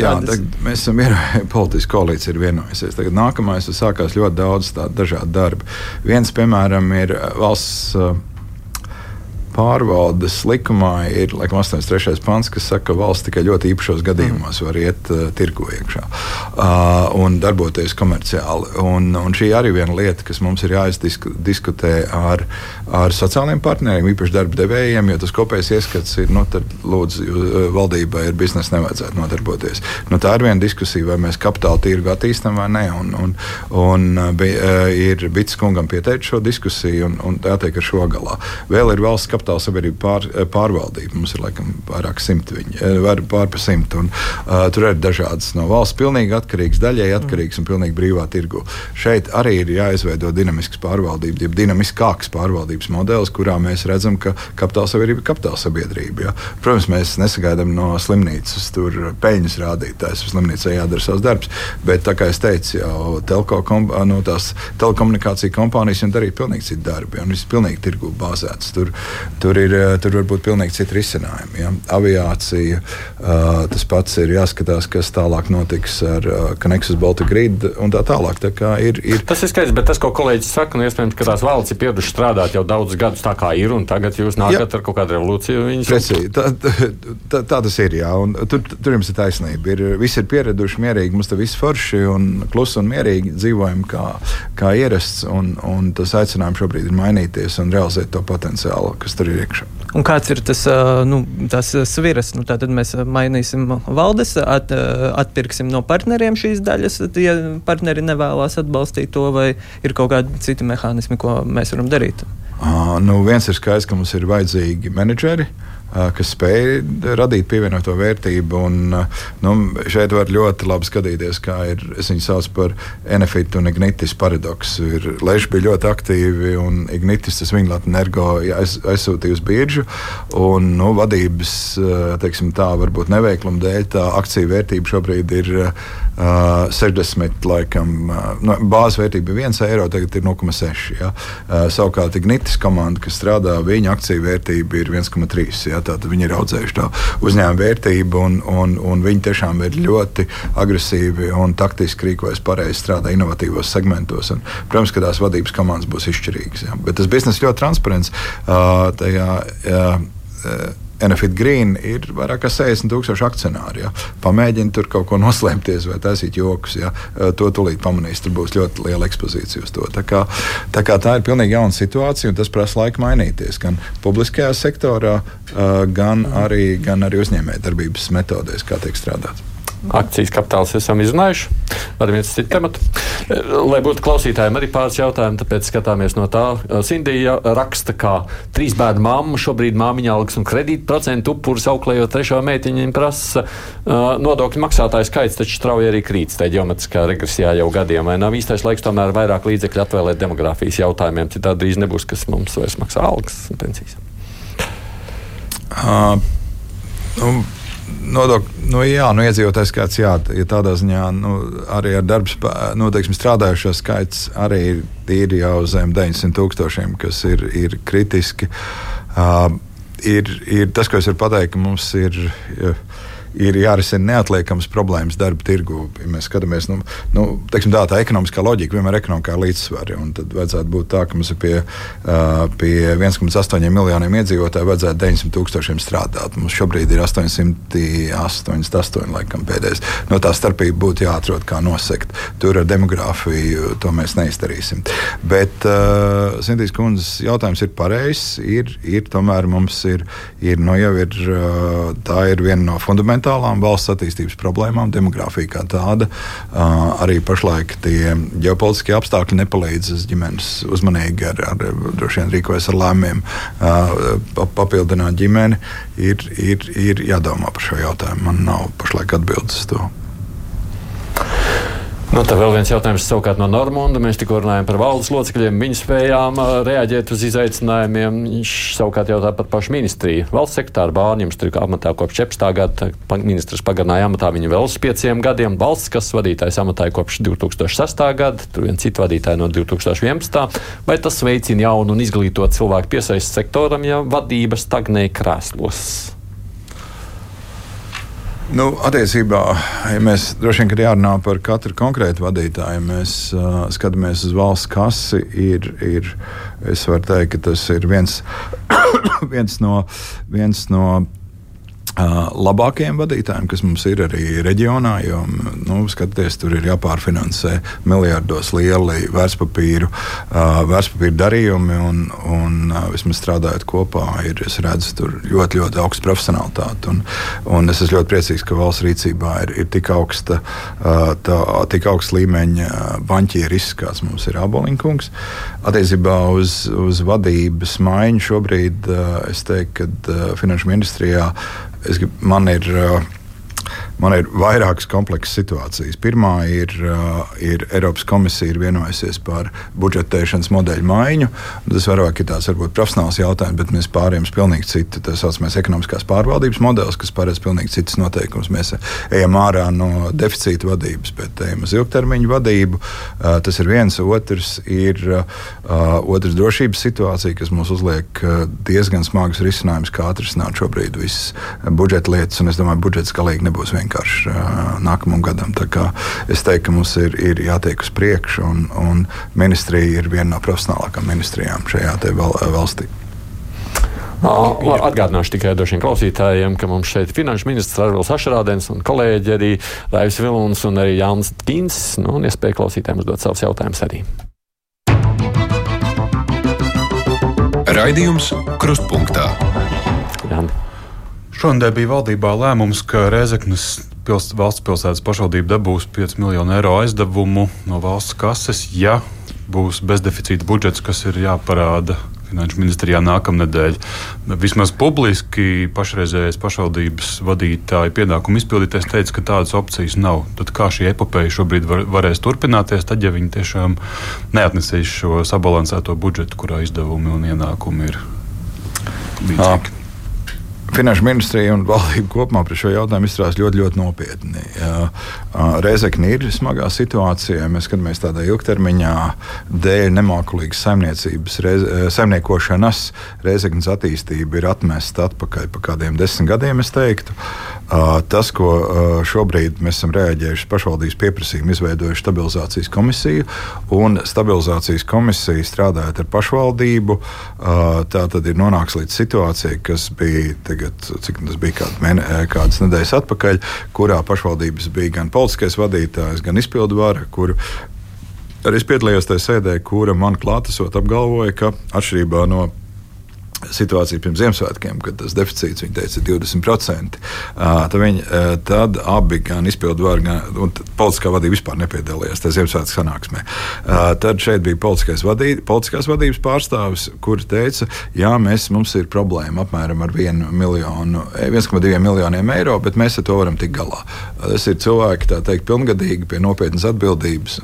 Jā, tagad mēs esam vienojami, politiska koalīcija ir vienojusies. Tagad nākamais sākās ļoti daudz tādu dažādu darbu. Viens, piemēram, ir valsts. Pārvaldes likumā ir laikam, 83. pants, kas saka, ka valsts tikai ļoti īpašos gadījumos var iet uh, tirgu iekšā uh, un darboties komerciāli. Un, un šī arī viena lieta, kas mums ir jāizdiskutē ar, ar sociālajiem partneriem, īpaši darba devējiem, jo tas kopējais ieskats ir, nu, tad lūdzu, uh, valdībai ar biznesu nevajadzētu nodarboties. Nu, tā ir viena diskusija, vai mēs kapitāla tirgu attīstam vai nē. Un, un, un, uh, uh, ir Bits kungam pieteicis šo diskusiju, un, un tā tiek ar šo galā. Vēl ir valsts kapitāla kapitāla sabiedrība pār, eh, pārvaldība. Mums ir laikam vairāk simti, viņi ir pār pa simtu. Un, uh, tur ir dažādas no valsts pilnīgi atkarīgas, daļēji atkarīgas un pilnīgi brīvā tirgu. Šeit arī ir jāizveido dinamisks pārvaldības, jeb dinamiskāks pārvaldības modelis, kurā mēs redzam, ka kapitāla sabiedrība ir kapitāla sabiedrība. Ja. Protams, mēs nesagaidām no slimnīcas tur peļņas rādītājs. Slimnīcai jādara savs darbs. Bet, kā jau teicu, jau telko, kom, no tās telekomunikāciju kompānijas jau darīja pilnīgi citu darbu. Un viss pilnīgi tirgu bāzēts. Tur, Tur, ir, eh, tur var būt pilnīgi citi risinājumi. Ja? Aviācija, uh, tas pats ir jāskatās, kas tālāk notiks ar Connexus Baltic Grid un tā tālāk. Tā ir, ir... Tas ir skaidrs, bet tas, ko kolēģis saka, nu, iespējams, ka tās valsts ir pieradušas strādāt jau daudzus gadus tā kā ir, un tagad jūs nākat jā. ar kaut kādu revolūciju. Precīzi, tā, tā, tā tas ir. Jā, un tur, tur jums ir taisnība. Ir, visi ir pieraduši mierīgi, mums te viss forši un klusi un mierīgi dzīvojam kā, kā ierasts, un, un tas aicinājums šobrīd ir mainīties un realizēt to potenciālu, kas tur ir iekšā. Un kāds ir tas nu, sviras? Nu, tad mēs mainīsim valdes, at, atpirksim no partneriem šīs daļas, ja partneri nevēlas atbalstīt to, vai ir kaut kādi citi mehānismi, ko mēs varam darīt. Uh, nu, viens ir skaidrs, ka mums ir vajadzīgi menedžeri. Uh, kas spēj radīt pievienoto vērtību. Un, nu, šeit var ļoti labi skatīties, kā ir. Es viņu saucu par Enefit un Ignitis paradoksu. Leži bija ļoti aktīvi, un Ignitis tas viņa energo aiz, aizsūtīja uz biržu. Un, nu, vadības teiksim, tā, varbūt neveikluma dēļ tā akciju vērtība šobrīd ir uh, 60, laikam, uh, no, bāzes vērtība ir 1 eiro, tagad ir 0,6. Ja? Uh, savukārt Ignitis komanda, kas strādā, viņa akciju vērtība ir 1,3. Ja? Tātad viņi ir audzējuši to uzņēmumu vērtību, un, un, un viņi tiešām ir ļoti agresīvi un taktiski rīkojas pareizi, strādā inovatīvos segmentos. Un, protams, ka tās vadības komandas būs izšķirīgas. Ja. Bet tas biznesa ļoti transparents. Uh, tajā, uh, uh, Enefit Green ir vairāk kā 60 tūkstoši akcionāri. Ja. Pamēģini tur kaut ko noslēpties vai taisīt joks. Ja. To tūlīt pamanīs. Tur būs ļoti liela ekspozīcija uz to. Tā, kā, tā, kā tā ir pilnīgi jauna situācija, un tas prasa laiku mainīties gan publiskajā sektorā, gan arī, gan arī uzņēmējdarbības metodēs, kā tiek strādāts akcijas kapitāls esam izrunājuši. Iet uz citu tematu. Lai būtu klausītājiem arī pāris jautājumu, tāpēc skatāmies no tā. Sindija raksta, ka trīs bērnu mamma šobrīd māmiņa algas un kredītprocentu upurus auklējot trešo meitiņu prasa nodokļu maksātāju skaits, taču strauji arī krīt tajā geometriskā regresijā jau gadiem. Vai nav īstais laiks tomēr vairāk līdzekļu atvēlēt demogrāfijas jautājumiem, citādi drīz nebūs, kas mums vairs maksā algas un pensijas? Uh, um Nodokļu, nu, jā, nu, iedzīvotājs skaits, jā, ja tādā ziņā nu, arī ar darbu nu, teiksim, strādājušo skaits arī ir tīri jau zem 900 tūkstošiem, kas ir, ir kritiski. Uh, ir, ir tas, ko es varu pateikt, ka mums ir. Uh, ir jārisina neatliekamas problēmas darba tirgu. Ja mēs skatāmies, nu, nu, teiksim, tā, tā ekonomiskā loģika vienmēr ir ekonomikā līdzsvara. Tad vajadzētu būt tā, ka mums ir pie, pie 1,8 miljoniem iedzīvotāju vajadzētu 900 tūkstošiem strādāt. Mums šobrīd ir 888 laikam pēdējais. No tā starpība būtu jāatrod, kā nosegt. Tur ar demogrāfiju to mēs neizdarīsim. Bet uh, Sintīs kundzes jautājums ir pareizs. Ir, ir tomēr mums ir, ir, no nu, jau ir, tā ir viena no fundamentālajām fundamentālām valsts attīstības problēmām, demogrāfija kā tāda. Arī pašlaik tie ģeopolitiskie apstākļi nepalīdz ģimenes uzmanīgi ar, ar, droši vien rīkojas ar lēmumiem, papildināt ģimeni. Ir, ir, ir jādomā par šo jautājumu. Man nav pašlaik atbildes uz to. Nu, tā vēl viens jautājums savukārt no Normunda. Mēs tikko runājām par valdes locekļiem, viņu spējām reaģēt uz izaicinājumiem. Viņš savukārt jautā par pašu ministriju. Valsts sekretāra Bārņums tur amatā kopš 14. gada, ministrs pagarināja amatā viņu vēl uz pieciem gadiem. Valsts, kas vadītājs amatā kopš 2006. gada, tur vien citu vadītāju no 2011. Vai tas veicina jaunu un izglītotu cilvēku piesaistes sektoram, ja vadība stagnē krēslos? Nu, attiecībā, ja mēs droši vien jārunā par katru konkrētu vadītāju, mēs uh, skatāmies uz valsts kasi. Ir, ir, es varu teikt, ka tas ir viens, viens no. Viens no labākajiem vadītājiem, kas mums ir arī reģionā. Jo, nu, skatoties, tur ir jāpārfinansē miljardos lieli vērtspapīru, vērtspapīru darījumi. Un, un vismaz strādājot kopā, ir, es redzu tur ļoti, ļoti augstu profesionālitāti. Un, un es esmu ļoti priecīgs, ka valsts rīcībā ir, ir tik augsta, tā, tik augsta līmeņa banķieris, kāds mums ir Abolinkungs. Attiecībā uz, uz vadības maiņu šobrīd es teiktu, ka Finanšu ministrijā es, man ir. Uh, Man ir vairākas komplekssas situācijas. Pirmā ir, ir Eiropas komisija ir vienojusies par budžetēšanas modeļu maiņu. Tas vairāk ir tāds varbūt profesionāls jautājums, bet mēs pārējām uz pilnīgi citu. Tas saucamais ekonomiskās pārvaldības modelis, kas paredz pilnīgi citas noteikumus. Mēs ejam ārā no deficīta vadības, bet ejam uz ilgtermiņu vadību. Tas ir viens. Otrs ir otrs drošības situācija, kas mums uzliek diezgan smagus risinājumus, kā atrisināt šobrīd visas budžeta lietas. Un es domāju, budžets galīgi nebūs vienkārši vienkārši nākamajam gadam. Es teiktu, ka mums ir, ir jātiek uz priekšu, un, un ministrija ir viena no profesionālākajām ministrijām šajā val, valstī. Atgādināšu tikai dažiem klausītājiem, ka mums šeit ir finanšu ministrs Arvils Ašrādens un kolēģi arī Raivs Vilons un arī Jānis Kins. Nu, un iespēja klausītājiem uzdot savus jautājumus arī. Raidījums Krustpunktā. Jāni. Šonadēļ bija valdībā lēmums, ka Rēzeknas pils, valsts pilsētas pašvaldība dabūs 5 miljonu eiro aizdevumu no valsts kases, ja būs bezdeficīta budžets, kas ir jāparāda Finanšu ministrijā nākamnedēļ. Vismaz publiski pašreizējais pašvaldības vadītāja pienākumu izpildītājs teica, ka tādas opcijas nav. Tad kā šī epopeja šobrīd var, varēs turpināties, tad, ja viņi tiešām neatnesīs šo sabalansēto budžetu, kurā izdevumi un ienākumi ir līdzīgi? Finanšu ministrija un valdība kopumā par šo jautājumu izturās ļoti, ļoti nopietni. Reizekne ir smagā situācijā. Mēs skatāmies tādā ilgtermiņā, dēļ nemākulīgas saimniecības, reiz, saimniekošanas. Reizeknas attīstība ir atmesta atpakaļ pa kādiem desmit gadiem, es teiktu. Tas, ko šobrīd mēs esam reaģējuši pašvaldības pieprasījumu, izveidojuši stabilizācijas komisiju, stabilizācijas komisija strādājot ar pašvaldību, tā tad ir nonāks līdz situācijai, kas bija tagad, cik tas bija kād mēne, kādas nedēļas atpakaļ, kurā pašvaldības bija gan politiskais vadītājs, gan izpildu vara, kur arī es piedalījos tajā sēdē, kura man klātesot apgalvoja, ka atšķirībā no situācija pirms Ziemassvētkiem, kad tas deficīts teica, ir 20%. Tad, viņi, tad abi, gan izpildu varu, gan politiskā vadība vispār nepiedalījās tajā Ziemassvētku sanāksmē. Tad šeit bija vadī, politiskās vadības pārstāvis, kuri teica, jā, mēs, mums ir problēma apmēram ar 1,2 miljonu, miljoniem eiro, bet mēs ar to varam tikt galā. Tas ir cilvēki, tā teikt, pilngadīgi pie nopietnas atbildības,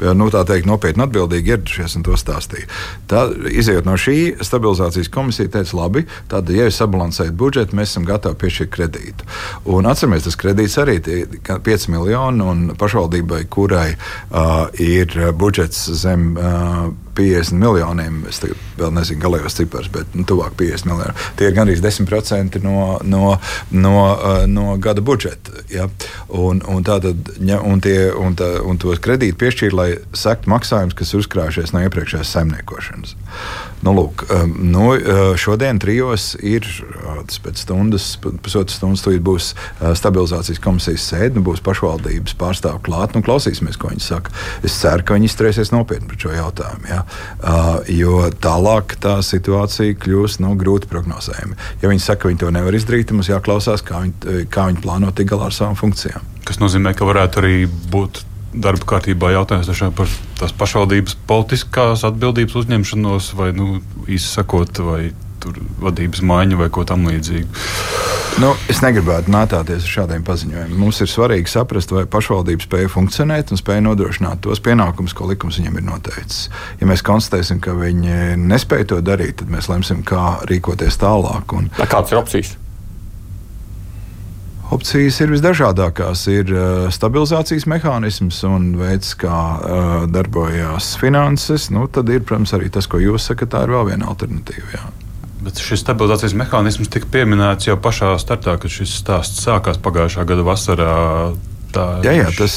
pie, nu, tā teikt, nopietni atbildīgi ieradušies un to stāstīja. Tad, izējot no šī stabilizācijas revīzijas komisija teica, labi, tad, ja jūs sabalansējat budžetu, mēs esam gatavi piešķirt kredītu. Un atcerieties, tas kredīts arī ir 5 miljoni, un pašvaldībai, kurai uh, ir budžets zem. Uh, 50 miljoniem. Es vēl nezinu galējos ciprus, bet nu, tuvāk 50 miljoniem. Tie ir gandrīz 10% no, no, no, no gada budžeta. Ja? Un, un, tātad, ja, un, tie, un, tā, un tos kredītus piešķīra, lai sektu maksājumus, kas uzkrājušies no iepriekšējās saimniekošanas. Nu, lūk, um, nu, uh, šodien trijos ir uh, pēc stundas, pusotras stundas, tūlīt būs stabilizācijas komisijas sēde, nu, būs pašvaldības pārstāvji klāt. Nu, klausīsimies, ko viņi saka. Es ceru, ka viņi izturēsies nopietni par šo jautājumu. Ja? Uh, jo tālāk tā situācija kļūs nu, grūti prognozējama. Ja viņi saka, ka viņi to nevar izdarīt, tad mums jāklausās, kā viņi, kā viņi plāno tikt galā ar savām funkcijām. Tas nozīmē, ka varētu arī būt darba kārtībā jautājums par tās pašvaldības politiskās atbildības uzņemšanos, vai nu, īsi sakot, vai vadības maiņu vai ko tamlīdzīgu. Nu, es negribētu mētāties ar šādiem paziņojumiem. Mums ir svarīgi saprast, vai pašvaldība spēja funkcionēt un spēja nodrošināt tos pienākumus, ko likums viņiem ir noteicis. Ja mēs konstatēsim, ka viņi nespēja to darīt, tad mēs lemsim, kā rīkoties tālāk. Un... Kādas ir opcijas? Opcijas ir visdažādākās. Ir uh, stabilizācijas mehānisms un veids, kā uh, darbojas finanses. Nu, tad ir, protams, arī tas, ko jūs sakat, tā ir vēl viena alternatīva. Jā. Bet šis stabilizācijas mehānisms tika pieminēts jau pašā startā, kad šis stāsts sākās pagājušā gada vasarā. Tā, jā, jā, tas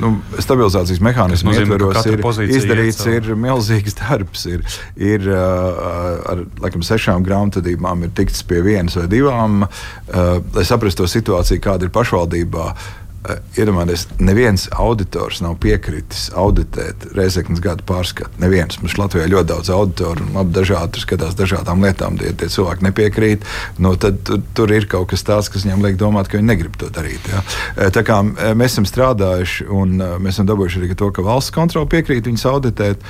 nu, stabilizācijas mehānisms ietveros ir izdarīts, ir milzīgs darbs. Ir, ir ar laikam, sešām grāmatvedībām ir tikts pie vienas vai divām, lai saprastu to situāciju, kāda ir pašvaldībā. Eh, iedomājieties, neviens auditors nav piekritis auditēt Reizeknas gada pārskatu. Neviens. Mums Latvijā ļoti daudz auditoru un dažādi skatās dažādām lietām. Tie, tie cilvēki nepiekrīt. Nu, tad tur, tur ir kaut kas tāds, kas viņiem liek domāt, ka viņi negrib to darīt. Ja? Eh, tā kā eh, mēs esam strādājuši un mēs esam dabūjuši arī to, ka valsts kontrole piekrīt viņus auditēt.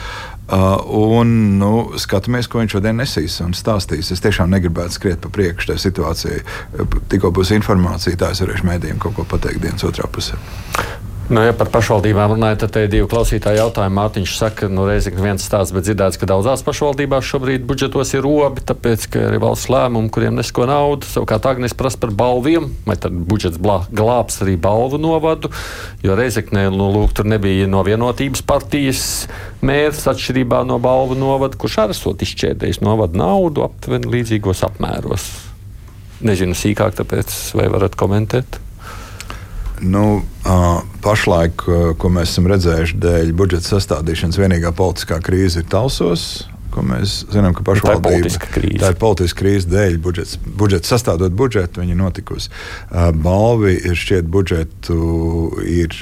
Uh, un nu, skatāmies, ko viņš šodien nesīs un stāstīs. Es tiešām negribētu skriet pa priekšu tajā situācijai. Tikko būs informācija, tā es varēšu mēdījiem kaut ko pateikt dienas otrā pusē. Nu, ja par pašvaldībām runājot, tad te ir divi klausītāji jautājumi. Mārtiņš saka, nu, reiz ik viens stāsts, bet dzirdēts, ka daudzās pašvaldībās šobrīd budžetos ir robi, tāpēc, ka ir valsts lēmumi, kuriem nesko naudu. Savukārt Agnēs prasa par balviem, vai tad budžets blā, glābs arī balvu novadu, jo Reizeknē, nu, lūk, tur nebija no vienotības partijas mērs atšķirībā no balvu novada, kurš arī esot izšķērdējis novadu naudu aptuveni līdzīgos apmēros. Nezinu sīkāk, tāpēc vai varat komentēt? Nu, pašlaik, ko mēs esam redzējuši dēļ budžeta sastādīšanas, vienīgā politiskā krīze ir Talsos. Mēs zinām, ka pašvaldība tā ir politiska krīze dēļ budžets, budžeta sastādot budžetu, viņa notikusi. Balvi ir šķiet budžetu, ir,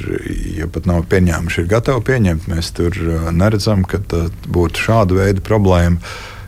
ja pat nav pieņēmuši, ir gatavi pieņemt. Mēs tur neredzam, ka būtu šāda veida problēma.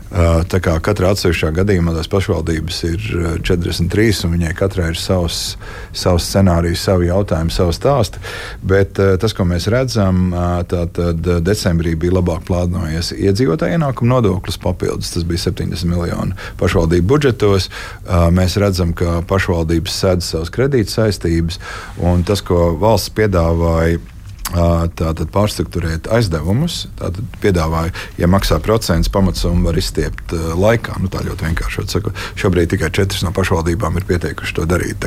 Tā kā katrā atsevišķā gadījumā tās pašvaldības ir 43, un viņai katrai ir savs, savs scenārijs, savi jautājumi, savu stāstu. Bet tas, ko mēs redzam, tad decembrī bija labāk plānojies iedzīvotāju ienākumu nodoklis papildus. Tas bija 70 miljoni pašvaldību budžetos. Mēs redzam, ka pašvaldības sēdz savas kredīt saistības, un tas, ko valsts piedāvāja tātad pārstruktūrēt aizdevumus. Tātad piedāvāja, ja maksā procents, pamatsummu var izstiept laikā. Nu, tā ļoti vienkārši sakot. Šobrīd tikai četras no pašvaldībām ir pieteikuši to darīt.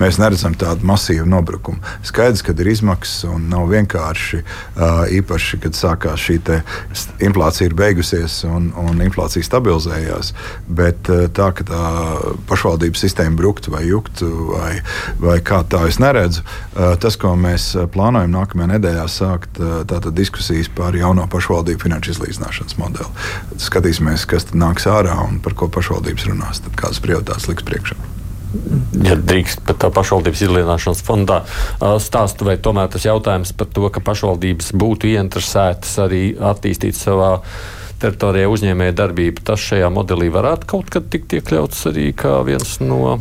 Mēs neredzam tādu masīvu nobrukumu. Skaidrs, ka ir izmaksas un nav vienkārši īpaši, kad sākās šī inflācija ir beigusies un, un inflācija stabilizējās. Bet tā, ka tā pašvaldības sistēma bruktu vai juktu vai, vai kā tā es neredzu, tas, ko mēs plānojam nākamajā nedēļā sākt tātad, diskusijas par jauno pašvaldību finanšu izlīdzināšanas modeli. Skatīsimies, kas nāks ārā un par ko pašvaldības runās, tad kādas prioritātes liks priekšā. Ja drīkst pat tā pašvaldības izlīdzināšanas fondā stāstu, vai tomēr tas jautājums par to, ka pašvaldības būtu ieinteresētas arī attīstīt savā teritorijā uzņēmēja darbību, tas šajā modelī varētu kaut kad tikt iekļauts arī kā viens no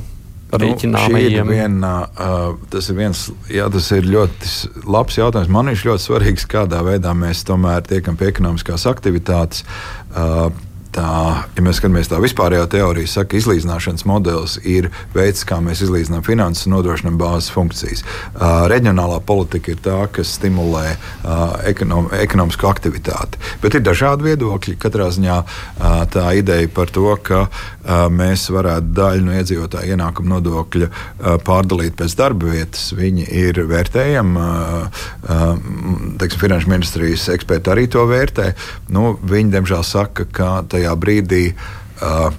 rēķināmajiem? Nu, viena, uh, tas, ir viens, jā, tas ir ļoti labs jautājums. Man viņš ļoti svarīgs, kādā veidā mēs tomēr tiekam pie ekonomiskās aktivitātes. Uh, tā, ja mēs skatāmies tā vispārējā teorija, saka, izlīdzināšanas modelis ir veids, kā mēs izlīdzinām finanses un nodrošinām bāzes funkcijas. Uh, reģionālā politika ir tā, kas stimulē uh, ekonom, ekonomisku aktivitāti. Bet ir dažādi viedokļi. Katrā ziņā uh, tā ideja par to, ka mēs varētu daļu no iedzīvotāju ienākuma nodokļa pārdalīt pēc darba vietas, viņi ir vērtējami. Finanšu ministrijas eksperti arī to vērtē. Nu, viņi, diemžēl, saka, ka tajā brīdī. Uh,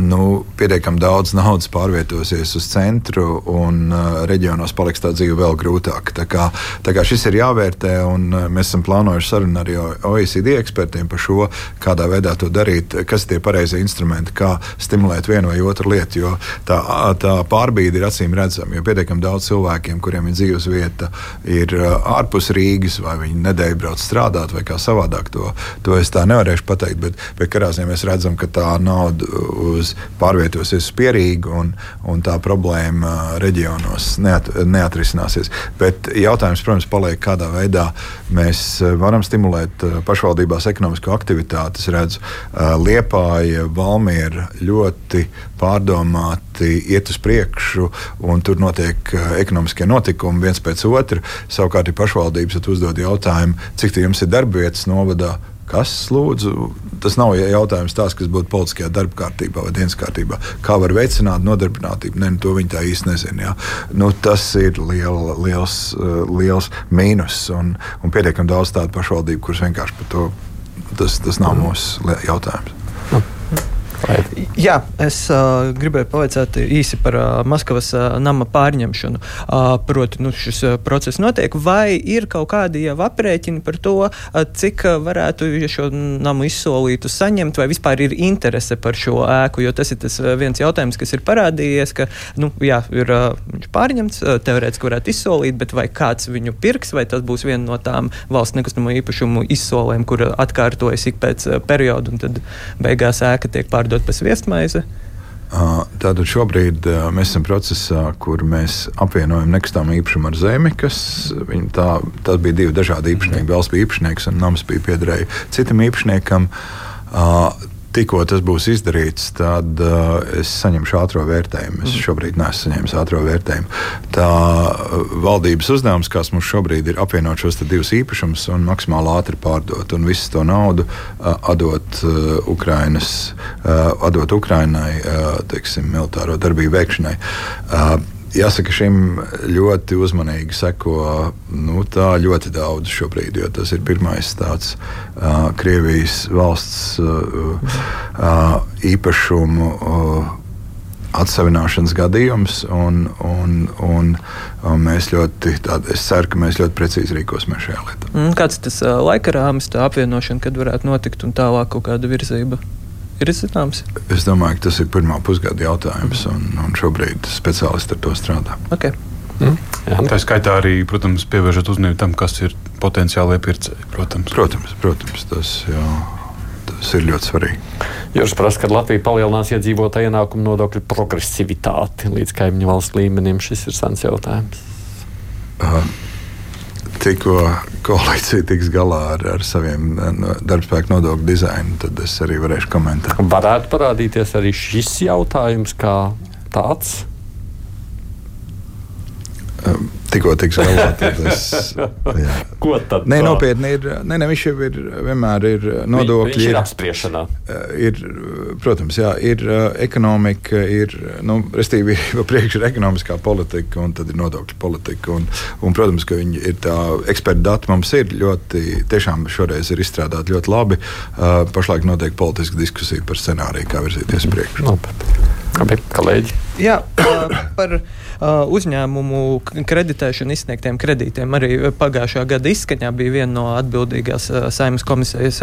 nu, pietiekami daudz naudas pārvietosies uz centru, un uh, reģionos paliks tā dzīve vēl grūtāka. Tā kā, tā kā šis ir jāvērtē, un uh, mēs esam plānojuši sarunu ar OECD ekspertiem par šo, kādā veidā to darīt, kas ir tie pareizie instrumenti, kā stimulēt vienu vai otru lietu. Jo tā, tā pārbīde ir acīm redzama, jo pietiekami daudz cilvēkiem, kuriem ir dzīves vieta, ir uh, ārpus Rīgas, vai viņi nedēļu brauc strādāt, vai kā savādāk to, to es tā nevarēšu pateikt. Bet, bet karā ziņā mēs redzam, ka tā nauda uz pārvietosies uz pierīgu un, un tā problēma reģionos neat, neatrisināsies. Bet jautājums, protams, paliek, kādā veidā mēs varam stimulēt pašvaldībās ekonomisko aktivitāti. Es redzu, Liepāja, Valmiera ļoti pārdomāti iet uz priekšu, un tur notiek ekonomiskie notikumi viens pēc otra. Savukārt, ja pašvaldības uzdod jautājumu, cik jums ir darba vietas novadā, Kas, lūdzu, tas nav jautājums tāds, kas būtu politiskajā darba kārtībā vai dienas kārtībā. Kā var veicināt nodarbinātību? Ne, nu, to viņi tā īsti nezina. Nu, tas ir liela, liels, uh, liels mīnus un, un pietiekami daudz tādu pašvaldību, kuras vienkārši par to tas, tas nav mūsu jautājums. Jā, es uh, gribēju pavaicāt īsi par uh, Maskavas uh, nama pārņemšanu. Uh, proti, nu, šis uh, process notiek, vai ir kaut kādi jau aprēķini par to, uh, cik uh, varētu ja šo namu izsolītu saņemt, vai vispār ir interese par šo ēku, jo tas ir tas viens jautājums, kas ir parādījies, ka, nu, jā, ir uh, pārņemts, uh, teorētiski varētu izsolīt, bet vai kāds viņu pirks, vai tas būs viena no tām valsts nekustamo īpašumu izsolēm, kur atkārtojas ik pēc uh, perioda, un tad beigās ēka tiek pārdota pārdot pēc viestmaize? Tātad šobrīd mēs esam procesā, kur mēs apvienojam nekustamā īpašumu ar zemi. Kas, tā, tas bija divi dažādi īpašnieki. Valsts bija īpašnieks un nams bija piederēja citam īpašniekam. Tikko tas būs izdarīts, tad uh, es saņemšu ātrā vērtējumu. Es mhm. šobrīd neesmu saņēmis ātrā vērtējumu. Tā uh, valdības uzdevums, kas mums šobrīd ir apvienot šos divus īpašumus un maksimāli ātri pārdot un visu to naudu uh, atdot, uh, Ukrainas, uh, atdot Ukrainai uh, teiksim, militāro darbību veikšanai. Uh, Jāsaka, šim ļoti uzmanīgi seko nu, ļoti daudz šobrīd, jo tas ir pirmais tāds uh, Krievijas valsts uh, uh, īpašumu. Uh, Atsevināšanas gadījums, un, un, un, un mēs ļoti, tād, es ceru, ka mēs ļoti precīzi rīkosimies šajā lietā. Mm, kāds tas uh, laika rāmis, tā apvienošana, kad varētu notikt un tālāk kaut kāda virzība? Ir zināms? Es domāju, ka tas ir pirmā pusgada jautājums, un, un šobrīd speciālisti ar to strādā. Okay. Mm. Jā. Tā skaitā arī, protams, pievēršot uzmanību tam, kas ir potenciālie pircēji. Protams, protams, protams tas, jā, tas ir ļoti svarīgi. Jūs prasat, kad Latvija palielinās iedzīvotāju ienākumu nodokļu progresivitāti līdz kaimiņu valsts līmenim. Šis ir sens jautājums. Uh, tikko koalīcija tiks galā ar, ar saviem darbspēku nodokļu dizainu, tad es arī varēšu komentēt. Varētu parādīties arī šis jautājums kā tāds. Tikko tiks jā. Ko tad? Nē, nopietni ir. Nē, ne, viņš jau ir vienmēr ir nodokļi. Viņš ir apspriešanā. Eh, ir, protams, jā, ir eh, ekonomika, ir, nu, restīvi, priekš ir ekonomiskā politika un tad ir nodokļu politika. Un, un, protams, ka viņi ir tā eksperta dati mums ir ļoti, tiešām šoreiz ir izstrādāti ļoti labi. Pašlaik notiek politiska diskusija par scenāriju, kā virzīties priekšu. Labi, kolēģi. Jā, par uzņēmumu kreditēšanu izsniegtiem kredītiem. Arī pagājušā gada izskaņā bija viena no atbildīgās saimnes komisijas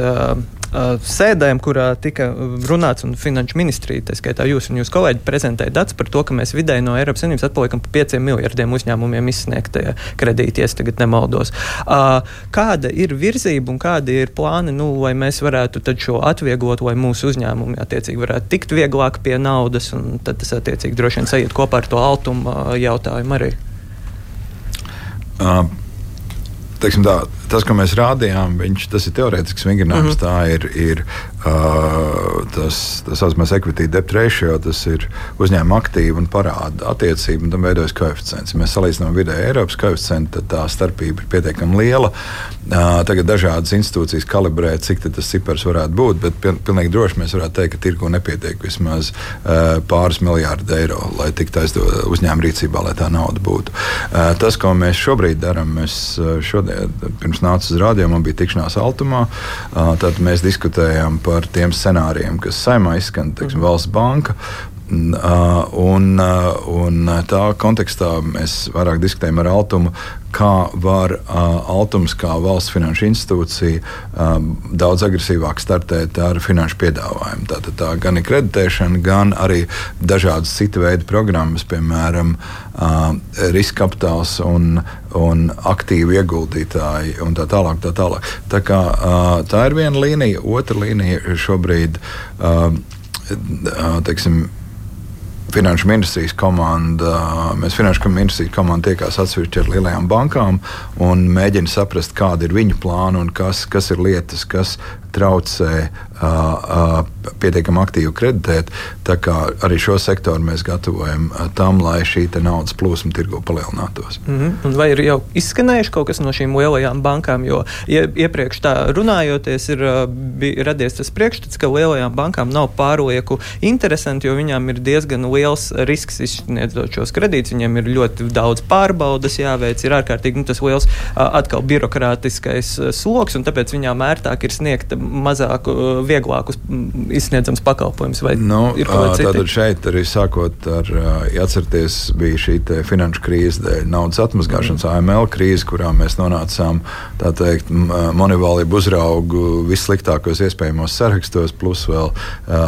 sēdēm, kurā tika runāts, un Finanšu ministrija, tā skaitā jūs un jūs kolēģi, prezentēja datus par to, ka mēs vidēji no Eiropas Savienības atpaliekam pa 5 miljardiem uzņēmumiem izsniegtajā kredīti, ja tagad nemaldos. Kāda ir virzība un kādi ir plāni, nu, lai mēs varētu šo atvieglot, lai mūsu uzņēmumi attiecīgi varētu tikt vieglāk pie naudas, un tad tas attiecīgi droši vien sajiet kopā ar to altumu jautājumu arī? Uh, tā, tas, ko mēs rādījām, viņš, tas ir teorētisks vingrinājums. Mm -hmm. Tā ir, ir uh, tas, tas saucamais equity debt ratio, tas ir uzņēmuma aktīva un parāda attiecība, un tam veidojas koeficients. Ja mēs salīdzinām vidēji Eiropas koeficientu, tad tā starpība ir pietiekami liela. Uh, tagad dažādas institūcijas kalibrē, cik tas cipars varētu būt, bet pilnīgi droši mēs varētu teikt, ka tirgu nepietiek vismaz uh, pāris miljārdu eiro, lai tiktu aizdot uzņēmuma rīcībā, lai tā nauda būtu. Uh, tas, ko mēs šobrīd darām, mēs šodien pirms pirms nāca uz rādio, man bija tikšanās Altumā. Tad mēs diskutējām par tiem scenārijiem, kas saimā izskan, teiksim, valsts banka. Un, un tā kontekstā mēs vairāk diskutējam ar Altumu, kā var Altums, kā valsts finanšu institūcija, daudz agresīvāk startēt ar finanšu piedāvājumu. Tātad tā gan ir kreditēšana, gan arī dažādas citu veidu programmas, piemēram, riska kapitāls un, un aktīvu ieguldītāji un tā tālāk. Tā, tālāk. tā, kā, tā ir viena līnija, otra līnija šobrīd. Teiksim, Finanšu ministrijas komanda, mēs Finanšu ministrijas komanda tiekās atsevišķi ar lielajām bankām un mēģina saprast, kāda ir viņu plāna un kas, kas ir lietas, kas traucē uh, uh, pietiekami aktīvi kreditēt. Arī šo sektoru mēs gatavojam uh, tam, lai šī naudas plūsma tirgu palielinātos. Mm -hmm. Vai ir jau izskanējuši kaut kas no šīm lielajām bankām? Jo ie, iepriekš tā runājoties, ir uh, radies tas priekšstats, ka lielajām bankām nav pārlieku interesanti, jo viņām ir diezgan liels risks izsniedzot šos kredītus. Viņiem ir ļoti daudz pārbaudas jāveic, ir ārkārtīgi nu, tas liels uh, atkal birokrātiskais sloks, un tāpēc viņām ērtāk ir sniegt mazāk, vieglākus izsniedzams pakalpojumus? Nu, tātad šeit arī sākot ar, ja atcerieties, bija šī finanšu krīze dēļ naudas atmazgāšanas, mm. AML krīze, kurā mēs nonācām, tā teikt, monivālību uzraugu vissliktākos iespējamos sarakstos, plus vēl uh,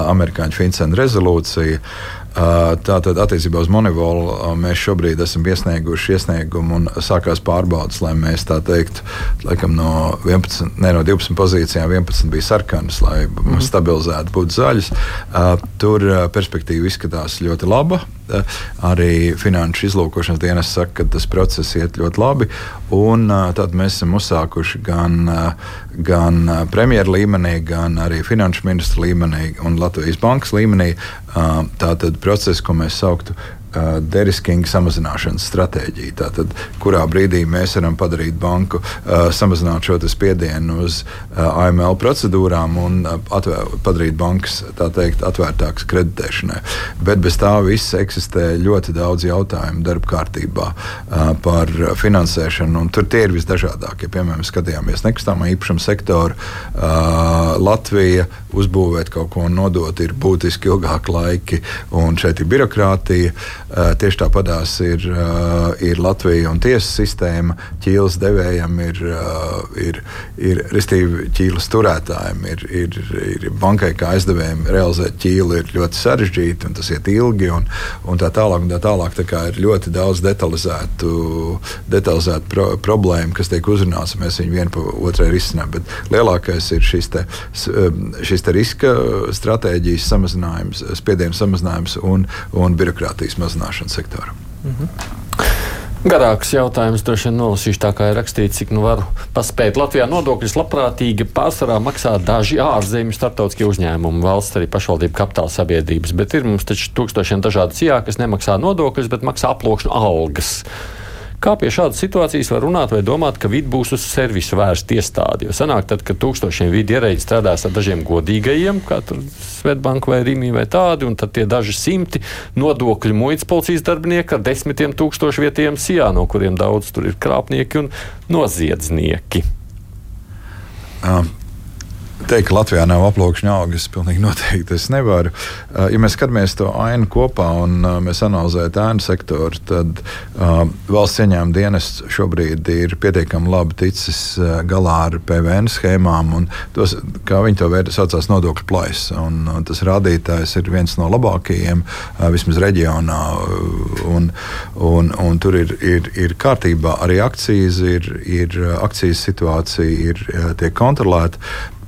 amerikāņu FinCEN rezolūcija. Uh, Tātad, attiecībā uz Monivolu mēs šobrīd esam iesnieguši iesniegumu un sākās pārbaudas, lai mēs tā teikt, laikam no, 11, ne, no 12 pozīcijām 11 bija sarkanas, lai mm -hmm. stabilizētu, būtu zaļas. Tur perspektīva izskatās ļoti laba. Arī finanšu izlūkošanas dienas saka, ka tas process iet ļoti labi. Un, tad mēs esam uzsākuši gan, gan premjeras līmenī, gan arī finanšu ministra līmenī un Latvijas bankas līmenī tātad procesu, ko mēs sauktu uh, deriskinga samazināšanas stratēģiju. Tātad, kurā brīdī mēs varam padarīt banku, uh, samazināt šo spiedienu uz uh, AML procedūrām un atvēr, padarīt bankas teikt, atvērtākas kreditēšanai. Bet bez tā viss eksistē ļoti daudz jautājumu darba kārtībā par finansēšanu. Tur tie ir visdažādākie. Piemēram, skatījāmies nekustamā īpašuma sektoru. Latvija uzbūvēt kaut ko un nodot ir būtiski ilgāki laiki, un šeit ir birokrātija. Eh, tieši tāpatās ir, eh, ir Latvija un tiesas sistēma. Ķīlas devējiem ir, eh, ir, ir restīvi ķīlas turētājiem, ir, ir, ir bankai kā aizdevējiem realizēt ķīlu ir ļoti sarežģīti un tas iet ilgi un, un tā tālāk. Un tā tālāk tā ir ļoti daudz detalizētu, detalizētu pro, problēmu, kas tiek uzrunāts, un mēs viņu vienu pa otrai risinām. Bet lielākais ir šis, te, šis te riska stratēģijas samazinājums, spiediena samazinājums un, un birokrātijas mazinājums mazināšanu sektoram. Mhm. Garāks jautājums droši vien nolasīšu tā, kā ir rakstīts, cik nu varu paspēt. Latvijā nodokļus labprātīgi pārsvarā maksā daži ārzemju starptautiskie uzņēmumi, valsts arī pašvaldību kapitāla sabiedrības, bet ir mums taču tūkstošiem dažādu cijā, kas nemaksā nodokļus, bet maksā aploksņu algas. Kā pie šādas situācijas var runāt vai domāt, ka vidi būs uz servisu vērsta iestāde? Jo sanāk, tad, kad tūkstošiem vidi ierēģi strādās ar dažiem godīgajiem, kā Svetbanka vai Rīgā vai tādi, un tad tie daži simti nodokļu muitas policijas darbinieki ar desmitiem tūkstošu vietiem sijā, no kuriem daudz tur ir krāpnieki un noziedznieki. Um teikt, ka Latvijā nav aploksņa augas, pilnīgi noteikti es nevaru. Uh, ja mēs skatāmies to ainu kopā un uh, mēs analizējam ēnu sektoru, tad uh, valsts ieņēmuma dienests šobrīd ir pietiekami labi ticis galā ar PVN schēmām, un tos, kā viņi to vērtē, saucās nodokļu plaisa. Un, uh, tas rādītājs ir viens no labākajiem, vismaz reģionā, un, un, un tur ir, ir, ir kārtībā arī akcijas, ir, ir akcijas situācija, ir tiek kontrolēta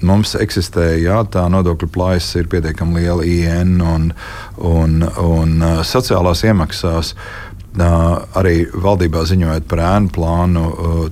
mums eksistē jā, tā nodokļu plājas, ir pietiekami liela IN un, un, un uh, sociālās iemaksās. Arī valdībā ziņojot par ēnu plānu,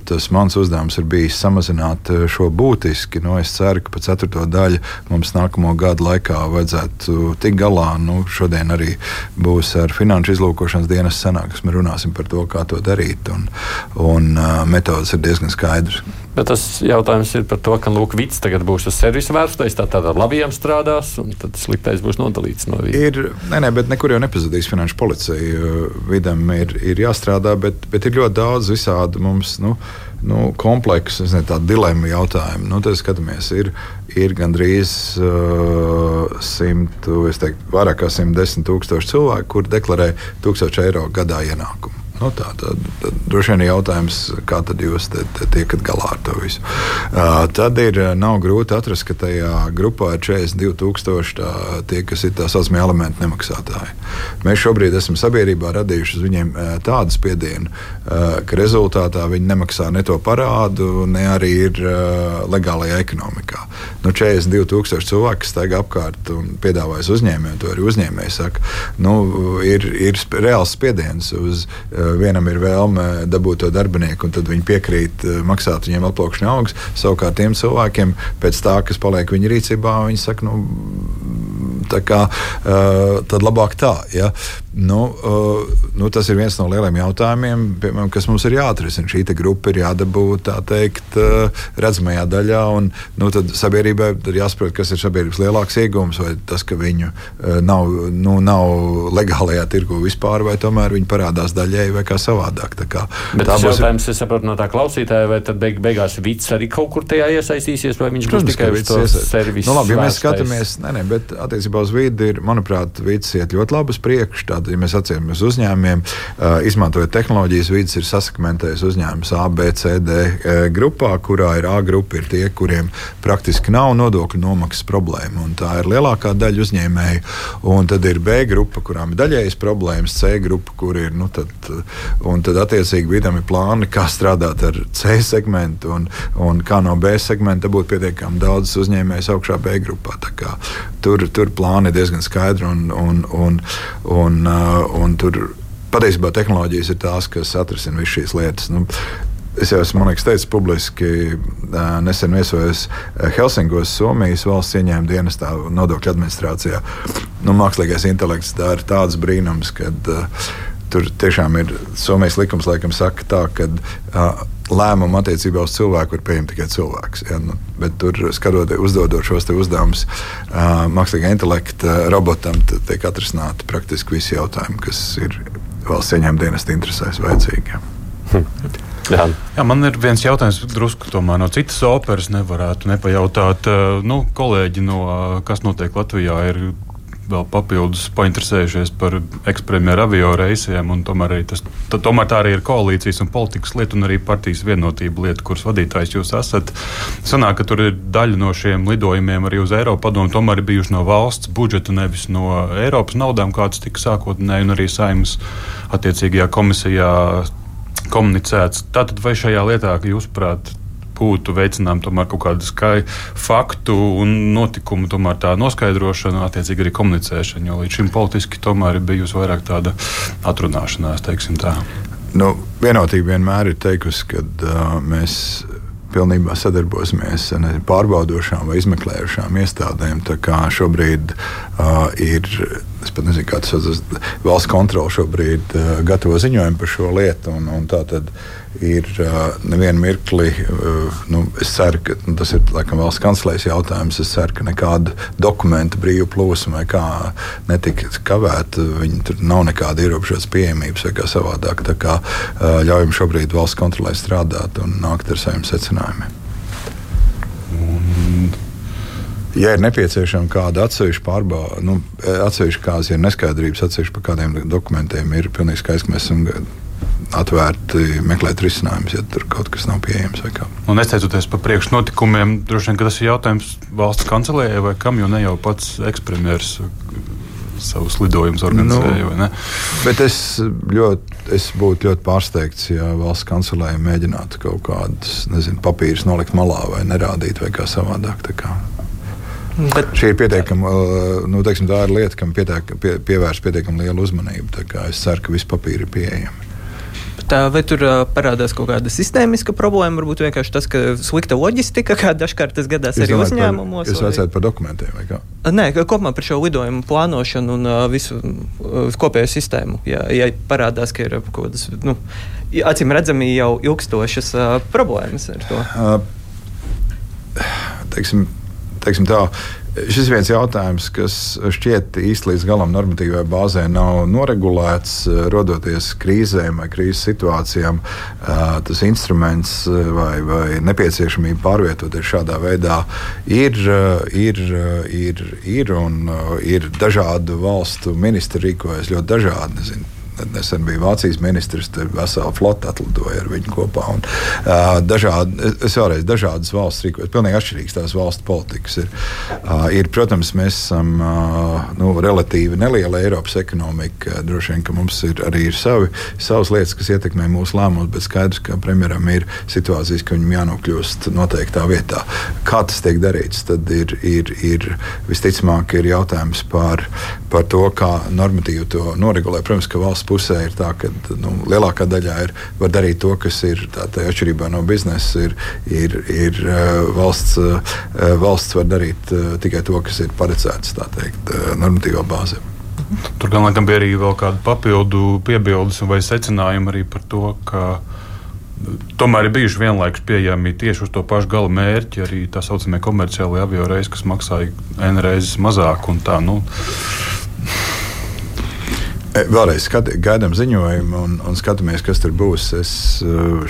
tas mans uzdevums ir bijis samazināt šo būtiski. Nu, es ceru, ka pa ceturto daļu mums nākamo gadu laikā vajadzētu tikt galā. Nu, šodien arī būs ar finanšu izlūkošanas dienas sanāksmi. Runāsim par to, kā to darīt. Un, un metodas ir diezgan skaidrs. Bet tas jautājums ir par to, ka Lūk, Vits tagad būs uz servisa vērstais, tā tad ar labiem strādās, un tad sliktais būs nodalīts no viņa. Ir, nē, nē, bet nekur jau nepazudīs finanšu policija. Vidam ir, ir jāstrādā, bet, bet ir ļoti daudz visādi mums. Nu, nu, kompleksu, tādu dilemmu jautājumu. Nu, tad skatāmies, ir, ir gandrīz uh, 100, teiktu, vairāk kā 110 tūkstoši cilvēku, kur deklarē 1000 eiro gadā ienākumu. Nu, tā tad droši vien ir jautājums, kā tad jūs te, te tiekat galā ar to visu. Uh, tad ir nav grūti atrast, ka tajā grupā ir 42,000 tā, tie, kas ir tā saucamie elementu nemaksātāji. Mēs šobrīd esam sabiedrībā radījuši uz viņiem tādu spiedienu, uh, ka rezultātā viņi nemaksā ne to parādu, ne arī ir uh, legālajā ekonomikā. Nu, 42,000 cilvēku, kas staigā apkārt un piedāvājas uzņēmējiem, to arī uzņēmēji saka, nu, ir, ir reāls spiediens uz uh, vienam ir vēlme dabūt to darbinieku, un tad viņi piekrīt eh, maksāt viņiem aplaukšņa algas. Savukārt tiem cilvēkiem pēc tā, kas paliek viņa rīcībā, viņi saka, nu, tā kā, uh, tad labāk tā. Ja? Nu, uh, nu, tas ir viens no lieliem jautājumiem, piemēram, kas mums ir jāatrisina. Šī grupa ir jādabū teikt, uh, redzamajā daļā, un nu, sabiedrībai ir jāsaprot, kas ir sabiedrības lielāks iegūms, vai tas, ka viņu uh, nav, nu, nav legālajā tirgu vispār, vai tomēr viņi parādās daļēji vai kā savādāk. Tā kā, Bet tā būs jautājums, es saprotu no tā klausītāja, vai tad beig, beigās Vits arī kaut kur tajā iesaistīsies, vai viņš būs tikai uz to servisu. Nu, labi, ja mēs skatāmies, nē, nē, bet attiecībā uz vidi ir, manuprāt, Vits iet ļoti labi uz priekšu. Tātad, ja mēs atceramies uzņēmumiem, izmantojot tehnoloģijas, Vits ir sasakmentējis uzņēmums A, B, C, D uh, grupā, kurā ir A grupa, ir tie, kuriem praktiski nav nodokļu nomaksas problēma. Tā ir lielākā daļa uzņēmēju. Un tad ir B grupa, kurām ir daļējas problēmas, C grupa, kur ir nu, tad, Un tad, attiecīgi, vidam ir plāni, kā strādāt ar C segmentu un, un kā no B segmenta dabūt pietiekami daudz uzņēmējus augšā B grupā. Tur, tur plāni ir diezgan skaidri un, un, un, un, un tur patiesībā tehnoloģijas ir tās, kas atrisina visas šīs lietas. Nu, Es jau esmu liekas, teicis publiski, nesen viesojos Helsingos, Somijas valsts ieņēmuma dienestā, nodokļu administrācijā. Nu, mākslīgais intelekts dara tādus brīnumus, kad uh, Tur tiešām ir Somijas likums, laikam, saka tā, ka uh, lēmumu attiecībā uz cilvēku var pieņemt tikai cilvēks. Ja? Nu, bet tur, skatoties, uzdodot šos uzdevumus uh, mākslīgā intelekta robotam, tiek atrisināti praktiski visi jautājumi, kas ir valsts ieņēmuma dienesta interesēs vajadzīgi. Ja? Hm. Jā. Jā, man ir viens jautājums, drusku no citas operas nevarētu nepajautāt. Nu, kolēģi no kas notiek Latvijā ir vēl papildus painteresējušies par ekspremjeru avio reisiem. Tomēr, tas, tā, tomēr tā arī ir koalīcijas un politikas lieta un arī partijas vienotība lieta, kuras vadītājs jūs esat. Sanāk, ka tur ir daļa no šiem lidojumiem arī uz Eiropu padomu, tomēr ir bijuši no valsts budžeta, nevis no Eiropas naudām, kāds tika sākotnēji un arī saimnes attiecīgajā komisijā komunicēts. Tātad vai šajā lietā, jūsuprāt, būtu veicinām tomēr kaut kādu skaidru faktu un notikumu tomēr tā noskaidrošana, attiecīgi arī komunicēšana, jo līdz šim politiski tomēr ir bijusi vairāk tāda atrunāšanās, teiksim tā. Nu, vienotība vienmēr ir teikusi, ka uh, mēs pilnībā sadarbosimies ar pārbaudošām vai izmeklējušām iestādēm. Šobrīd uh, ir, es pat nezinu, kāds ir valsts kontrole šobrīd uh, gatavo ziņojumu par šo lietu. Un, un tā tad ir uh, nevienu mirkli, uh, nu, es ceru, ka nu, tas ir laikam, valsts kanclēs jautājums. Es ceru, ka nekāda dokumentu brīvu plūsma vai kā netika kavēta. Viņi tur nav nekāda ierobežotas pieejamības vai kā savādāk. Tā kā uh, ļaujam šobrīd valsts kontrolē strādāt un nākt ar saviem secinājumiem. Un... Ja ir nepieciešama kāda atsevišķa pārbauda, nu, atsevišķi kādas ir neskaidrības, atsevišķi par kādiem dokumentiem, ir pilnīgi skaidrs, ka mēs esam atvērti meklēt risinājumus, ja tur kaut kas nav pieejams. Un nesteicoties par priekšnotikumiem, droši vien tas ir jautājums valsts kancelējai vai kam, jo ne jau pats ekspremjeras savus lidojumus organizēja. Nu, bet es, ļoti, es būtu ļoti pārsteigts, ja valsts kancelē mēģinātu kaut kādus nezinu, papīrus nolikt malā vai nerādīt vai kā savādāk. Kā. Bet, Šī ir pietiekama, nu, teiksim, ir lieta, kam pietiek, pie, pievērst pietiekami lielu uzmanību. Es ceru, ka visi papīri ir pieejami. Tā, vai tur uh, parādās kaut kāda sistēmiska problēma? Varbūt vienkārši tas, ka slikta loģistika, kā dažkārt tas gadās es arī uzņēmumos. Jūs vajadzētu par dokumentiem vai kā? Nē, kopumā par šo lidojumu plānošanu un uh, visu kopējo sistēmu. Ja, ja parādās, ka ir kaut kādas, nu, acīm redzami jau ilgstošas uh, problēmas ar to. Uh, teiksim, teiksim tā, Šis viens jautājums, kas šķiet īsti līdz galam normatīvai bāzē nav noregulēts. Rodoties krīzēm vai krīzes situācijām, tas instruments vai, vai nepieciešamība pārvietoties šādā veidā ir, ir, ir, ir un ir dažādu valstu ministri rīkojas ļoti dažādi. Nezinu, nesen bija Vācijas ministrs, tur vesela flota atlidoja ar viņu kopā. Un, uh, dažādi, es vēlreiz dažādas valsts rīkojas, pilnīgi atšķirīgas tās valsts politikas ir. Uh, ir protams, mēs esam uh, nu, relatīvi neliela Eiropas ekonomika. Droši vien, ka mums ir arī ir savi, savas lietas, kas ietekmē mūsu lēmumus, bet skaidrs, ka premjeram ir situācijas, ka viņam jānokļūst noteiktā vietā. Kā tas tiek darīts, tad ir, ir, ir visticamāk ir jautājums par, par to, kā normatīvi to noregulē. Protams, ka valsts pusē ir tā, ka nu, lielākā daļā ir var darīt to, kas ir atšķirībā no biznesa. Ir, ir, ir valsts, valsts var darīt tikai to, kas ir paredzēts teikt, normatīvā bāzē. Tur gan laikam bija arī vēl kāda papildu piebildes vai secinājumi arī par to, ka tomēr ir bijuši vienlaikus pieejami tieši uz to pašu gala mērķi, arī tā saucamie komerciālie avio reisi, kas maksāja N reizes mazāk. Tā, nu, vēlreiz skati, gaidām ziņojumu un, un skatāmies, kas tur būs. Es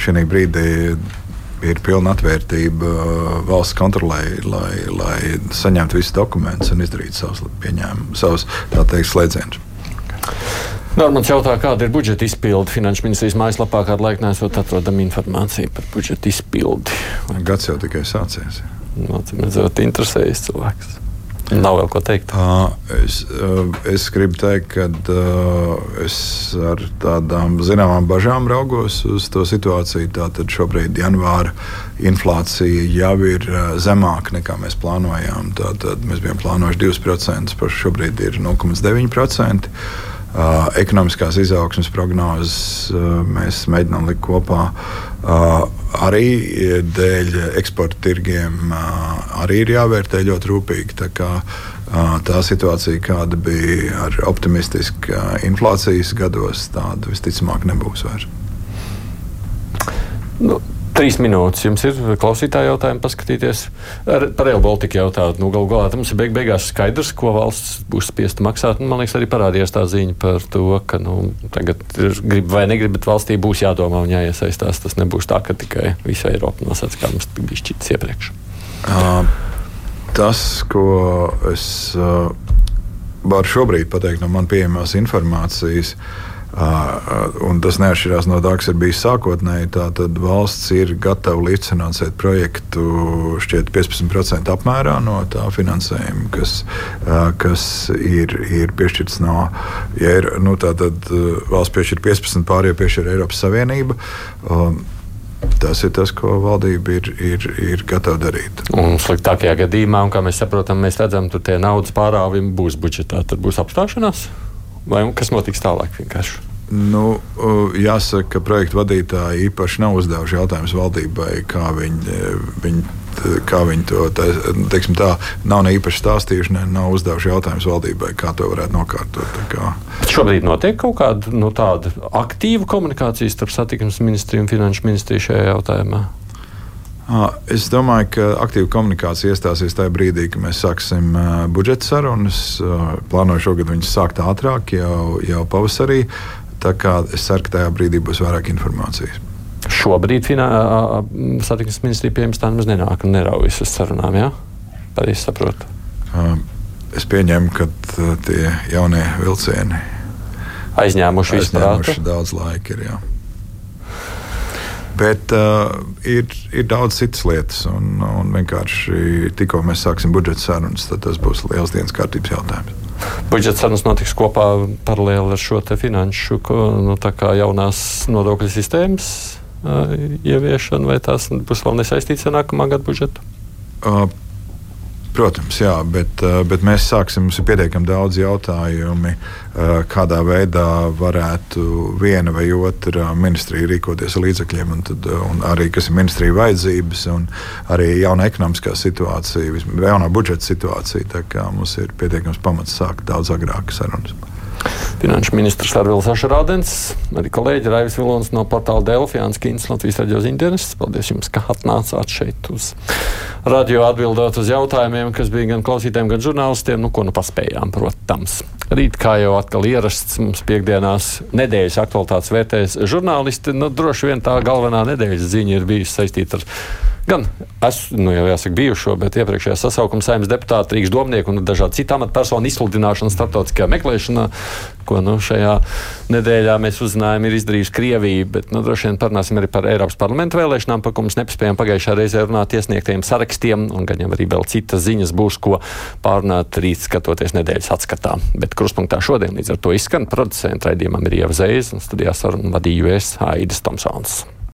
šī brīdī ir pilna atvērtība valsts kontrolē, lai, lai saņemtu visus dokumentus un izdarītu savus pieņēmumus, savus teikt, slēdzienus. Normāls jautā, kāda ir budžeta izpilde Finanšu ministrijas mājaslapā, kādu laiku nesot atrodama informācija par budžeta izpildi. Gads jau tikai sācies. No, nu, tas interesējas cilvēks. Nav vēl ko teikt. Es, uh, es gribu teikt, ka uh, es ar tādām zināmām bažām raugos uz to situāciju. Tātad šobrīd janvāra inflācija jau ir zemāka nekā mēs plānojām. Tātad mēs bijām plānojuši 2%, pašai šobrīd ir 0,9%. Uh, ekonomiskās izaugsmas prognozes uh, mēs mēģinām likt kopā. Uh, arī dēļ eksporta tirgiem arī ir jāvērtē ļoti rūpīgi. Tā, kā, tā situācija, kāda bija ar optimistisku inflācijas gados, tāda visticamāk nebūs vairs. Nu. Trīs minūtes jums ir klausītāji jautājumi, paskatīties. Ar, par Real Baltica jautāt, nu, galu galā mums ir beig beigās skaidrs, ko valsts būs spiesta maksāt. Man liekas, arī parādījās tā ziņa par to, ka nu, tagad ir grib vai negrib, bet valstī būs jādomā un jāiesaistās. Tas nebūs tā, ka tikai visa Eiropa nosacīs, kā mums bija šķits iepriekš. Uh, tas, ko es uh, varu šobrīd pateikt no man pieejamās informācijas, uh, Un tas neatšķirās no tā, kas ir bijis sākotnēji. Tātad valsts ir gatava līdzfinansēt projektu šķiet 15% apmērā no tā finansējuma, kas, kas ir, ir piešķirts no. Ja ir, nu, tātad valsts piešķir 15, pārējie piešķir Eiropas Savienība. Tas ir tas, ko valdība ir, ir, ir gatava darīt. Un sliktākajā gadījumā, un kā mēs saprotam, mēs redzam, ka tie naudas pārāvumi būs budžetā. Tad būs apstāšanās. Vai kas notiks tālāk? Vienkārši? Nu, jāsaka, ka projekta vadītāji īpaši nav uzdevuši jautājumus valdībai, kā viņi, viņi, kā viņi to teiksim, tā, nav ne īpaši stāstījuši, ne nav uzdevuši jautājumus valdībai, kā to varētu nokārtot. Šobrīd notiek kaut kāda nu, aktīva komunikācija starp satiksmes ministriju un finanšu ministriju šajā jautājumā. Es domāju, ka aktīva komunikācija iestāsies tajā brīdī, kad mēs sāksim budžeta sarunas. Plānoju šogad viņas sākt ātrāk, jau, jau pavasarī. Tā kā es ceru, ka tajā brīdī būs vairāk informācijas. Šobrīd satiksmes ministrija pie jums tā nemaz nenāk un neraujas uz sarunām. Ja? Pareizi saprotu. Es pieņemu, ka tie jaunie vilcieni aizņēmuši, aizņēmuši daudz laika. Ir, jā. Bet uh, ir, ir daudz citas lietas, un, un vienkārši tikko mēs sāksim budžeta sarunas, tad tas būs liels dienas kārtības jautājums. Budžeta sarunas notiks kopā paralēli ar šo finanšu, ko, nu, jaunās nodokļu sistēmas uh, ieviešanu, vai tās būs vēl nesaistītas ar nākamā gada budžetu? Uh, Protams, jā, bet, eh, bet mēs sāksim. Mums ir pietiekami daudz jautājumu, eh, kādā veidā varētu viena vai otra ministrija rīkoties ar līdzekļiem, un, tad, eh, un arī kas ir ministrija vajadzības, un arī jauna ekonomiskā situācija, jaunā budžeta situācija. Tā kā mums ir pietiekams pamats sākt daudz agrāk sarunas. Finanšu ministrs Arvils Ašrādens, arī kolēģi Raivis Vilons no portāla Delfijāns Kīns Latvijas raidījos intereses. Paldies jums, ka atnācāt šeit uz radio atbildot uz jautājumiem, kas bija gan klausītājiem, gan žurnālistiem. Nu, ko nu paspējām, protams. Rīt, kā jau atkal ierasts, mums piekdienās nedēļas aktualitātes vērtēs žurnālisti. Nu, droši vien tā galvenā nedēļas ziņa ir bijusi saistīta ar gan esmu, nu jau jāsaka, bijušo, bet iepriekšējā sasaukuma saimnes deputāta, Rīgas domnieku un dažādu citu amatpersonu izsludināšanu starptautiskajā meklēšanā, ko nu, šajā nedēļā mēs uzzinājām, ir izdarījusi Krievija. Bet nu, droši vien parunāsim arī par Eiropas parlamentu vēlēšanām, par ko mums nepaspējām pagājušā reizē runāt iesniegtiem sarakstiem, un gan jau arī vēl citas ziņas būs, ko pārunāt rīt, skatoties nedēļas atskatā. Bet kruspunktā šodien līdz ar to izskan producenta raidījumam ir Ieva Zēza, un studijā sarunu vadīju es Aidis Tomsons.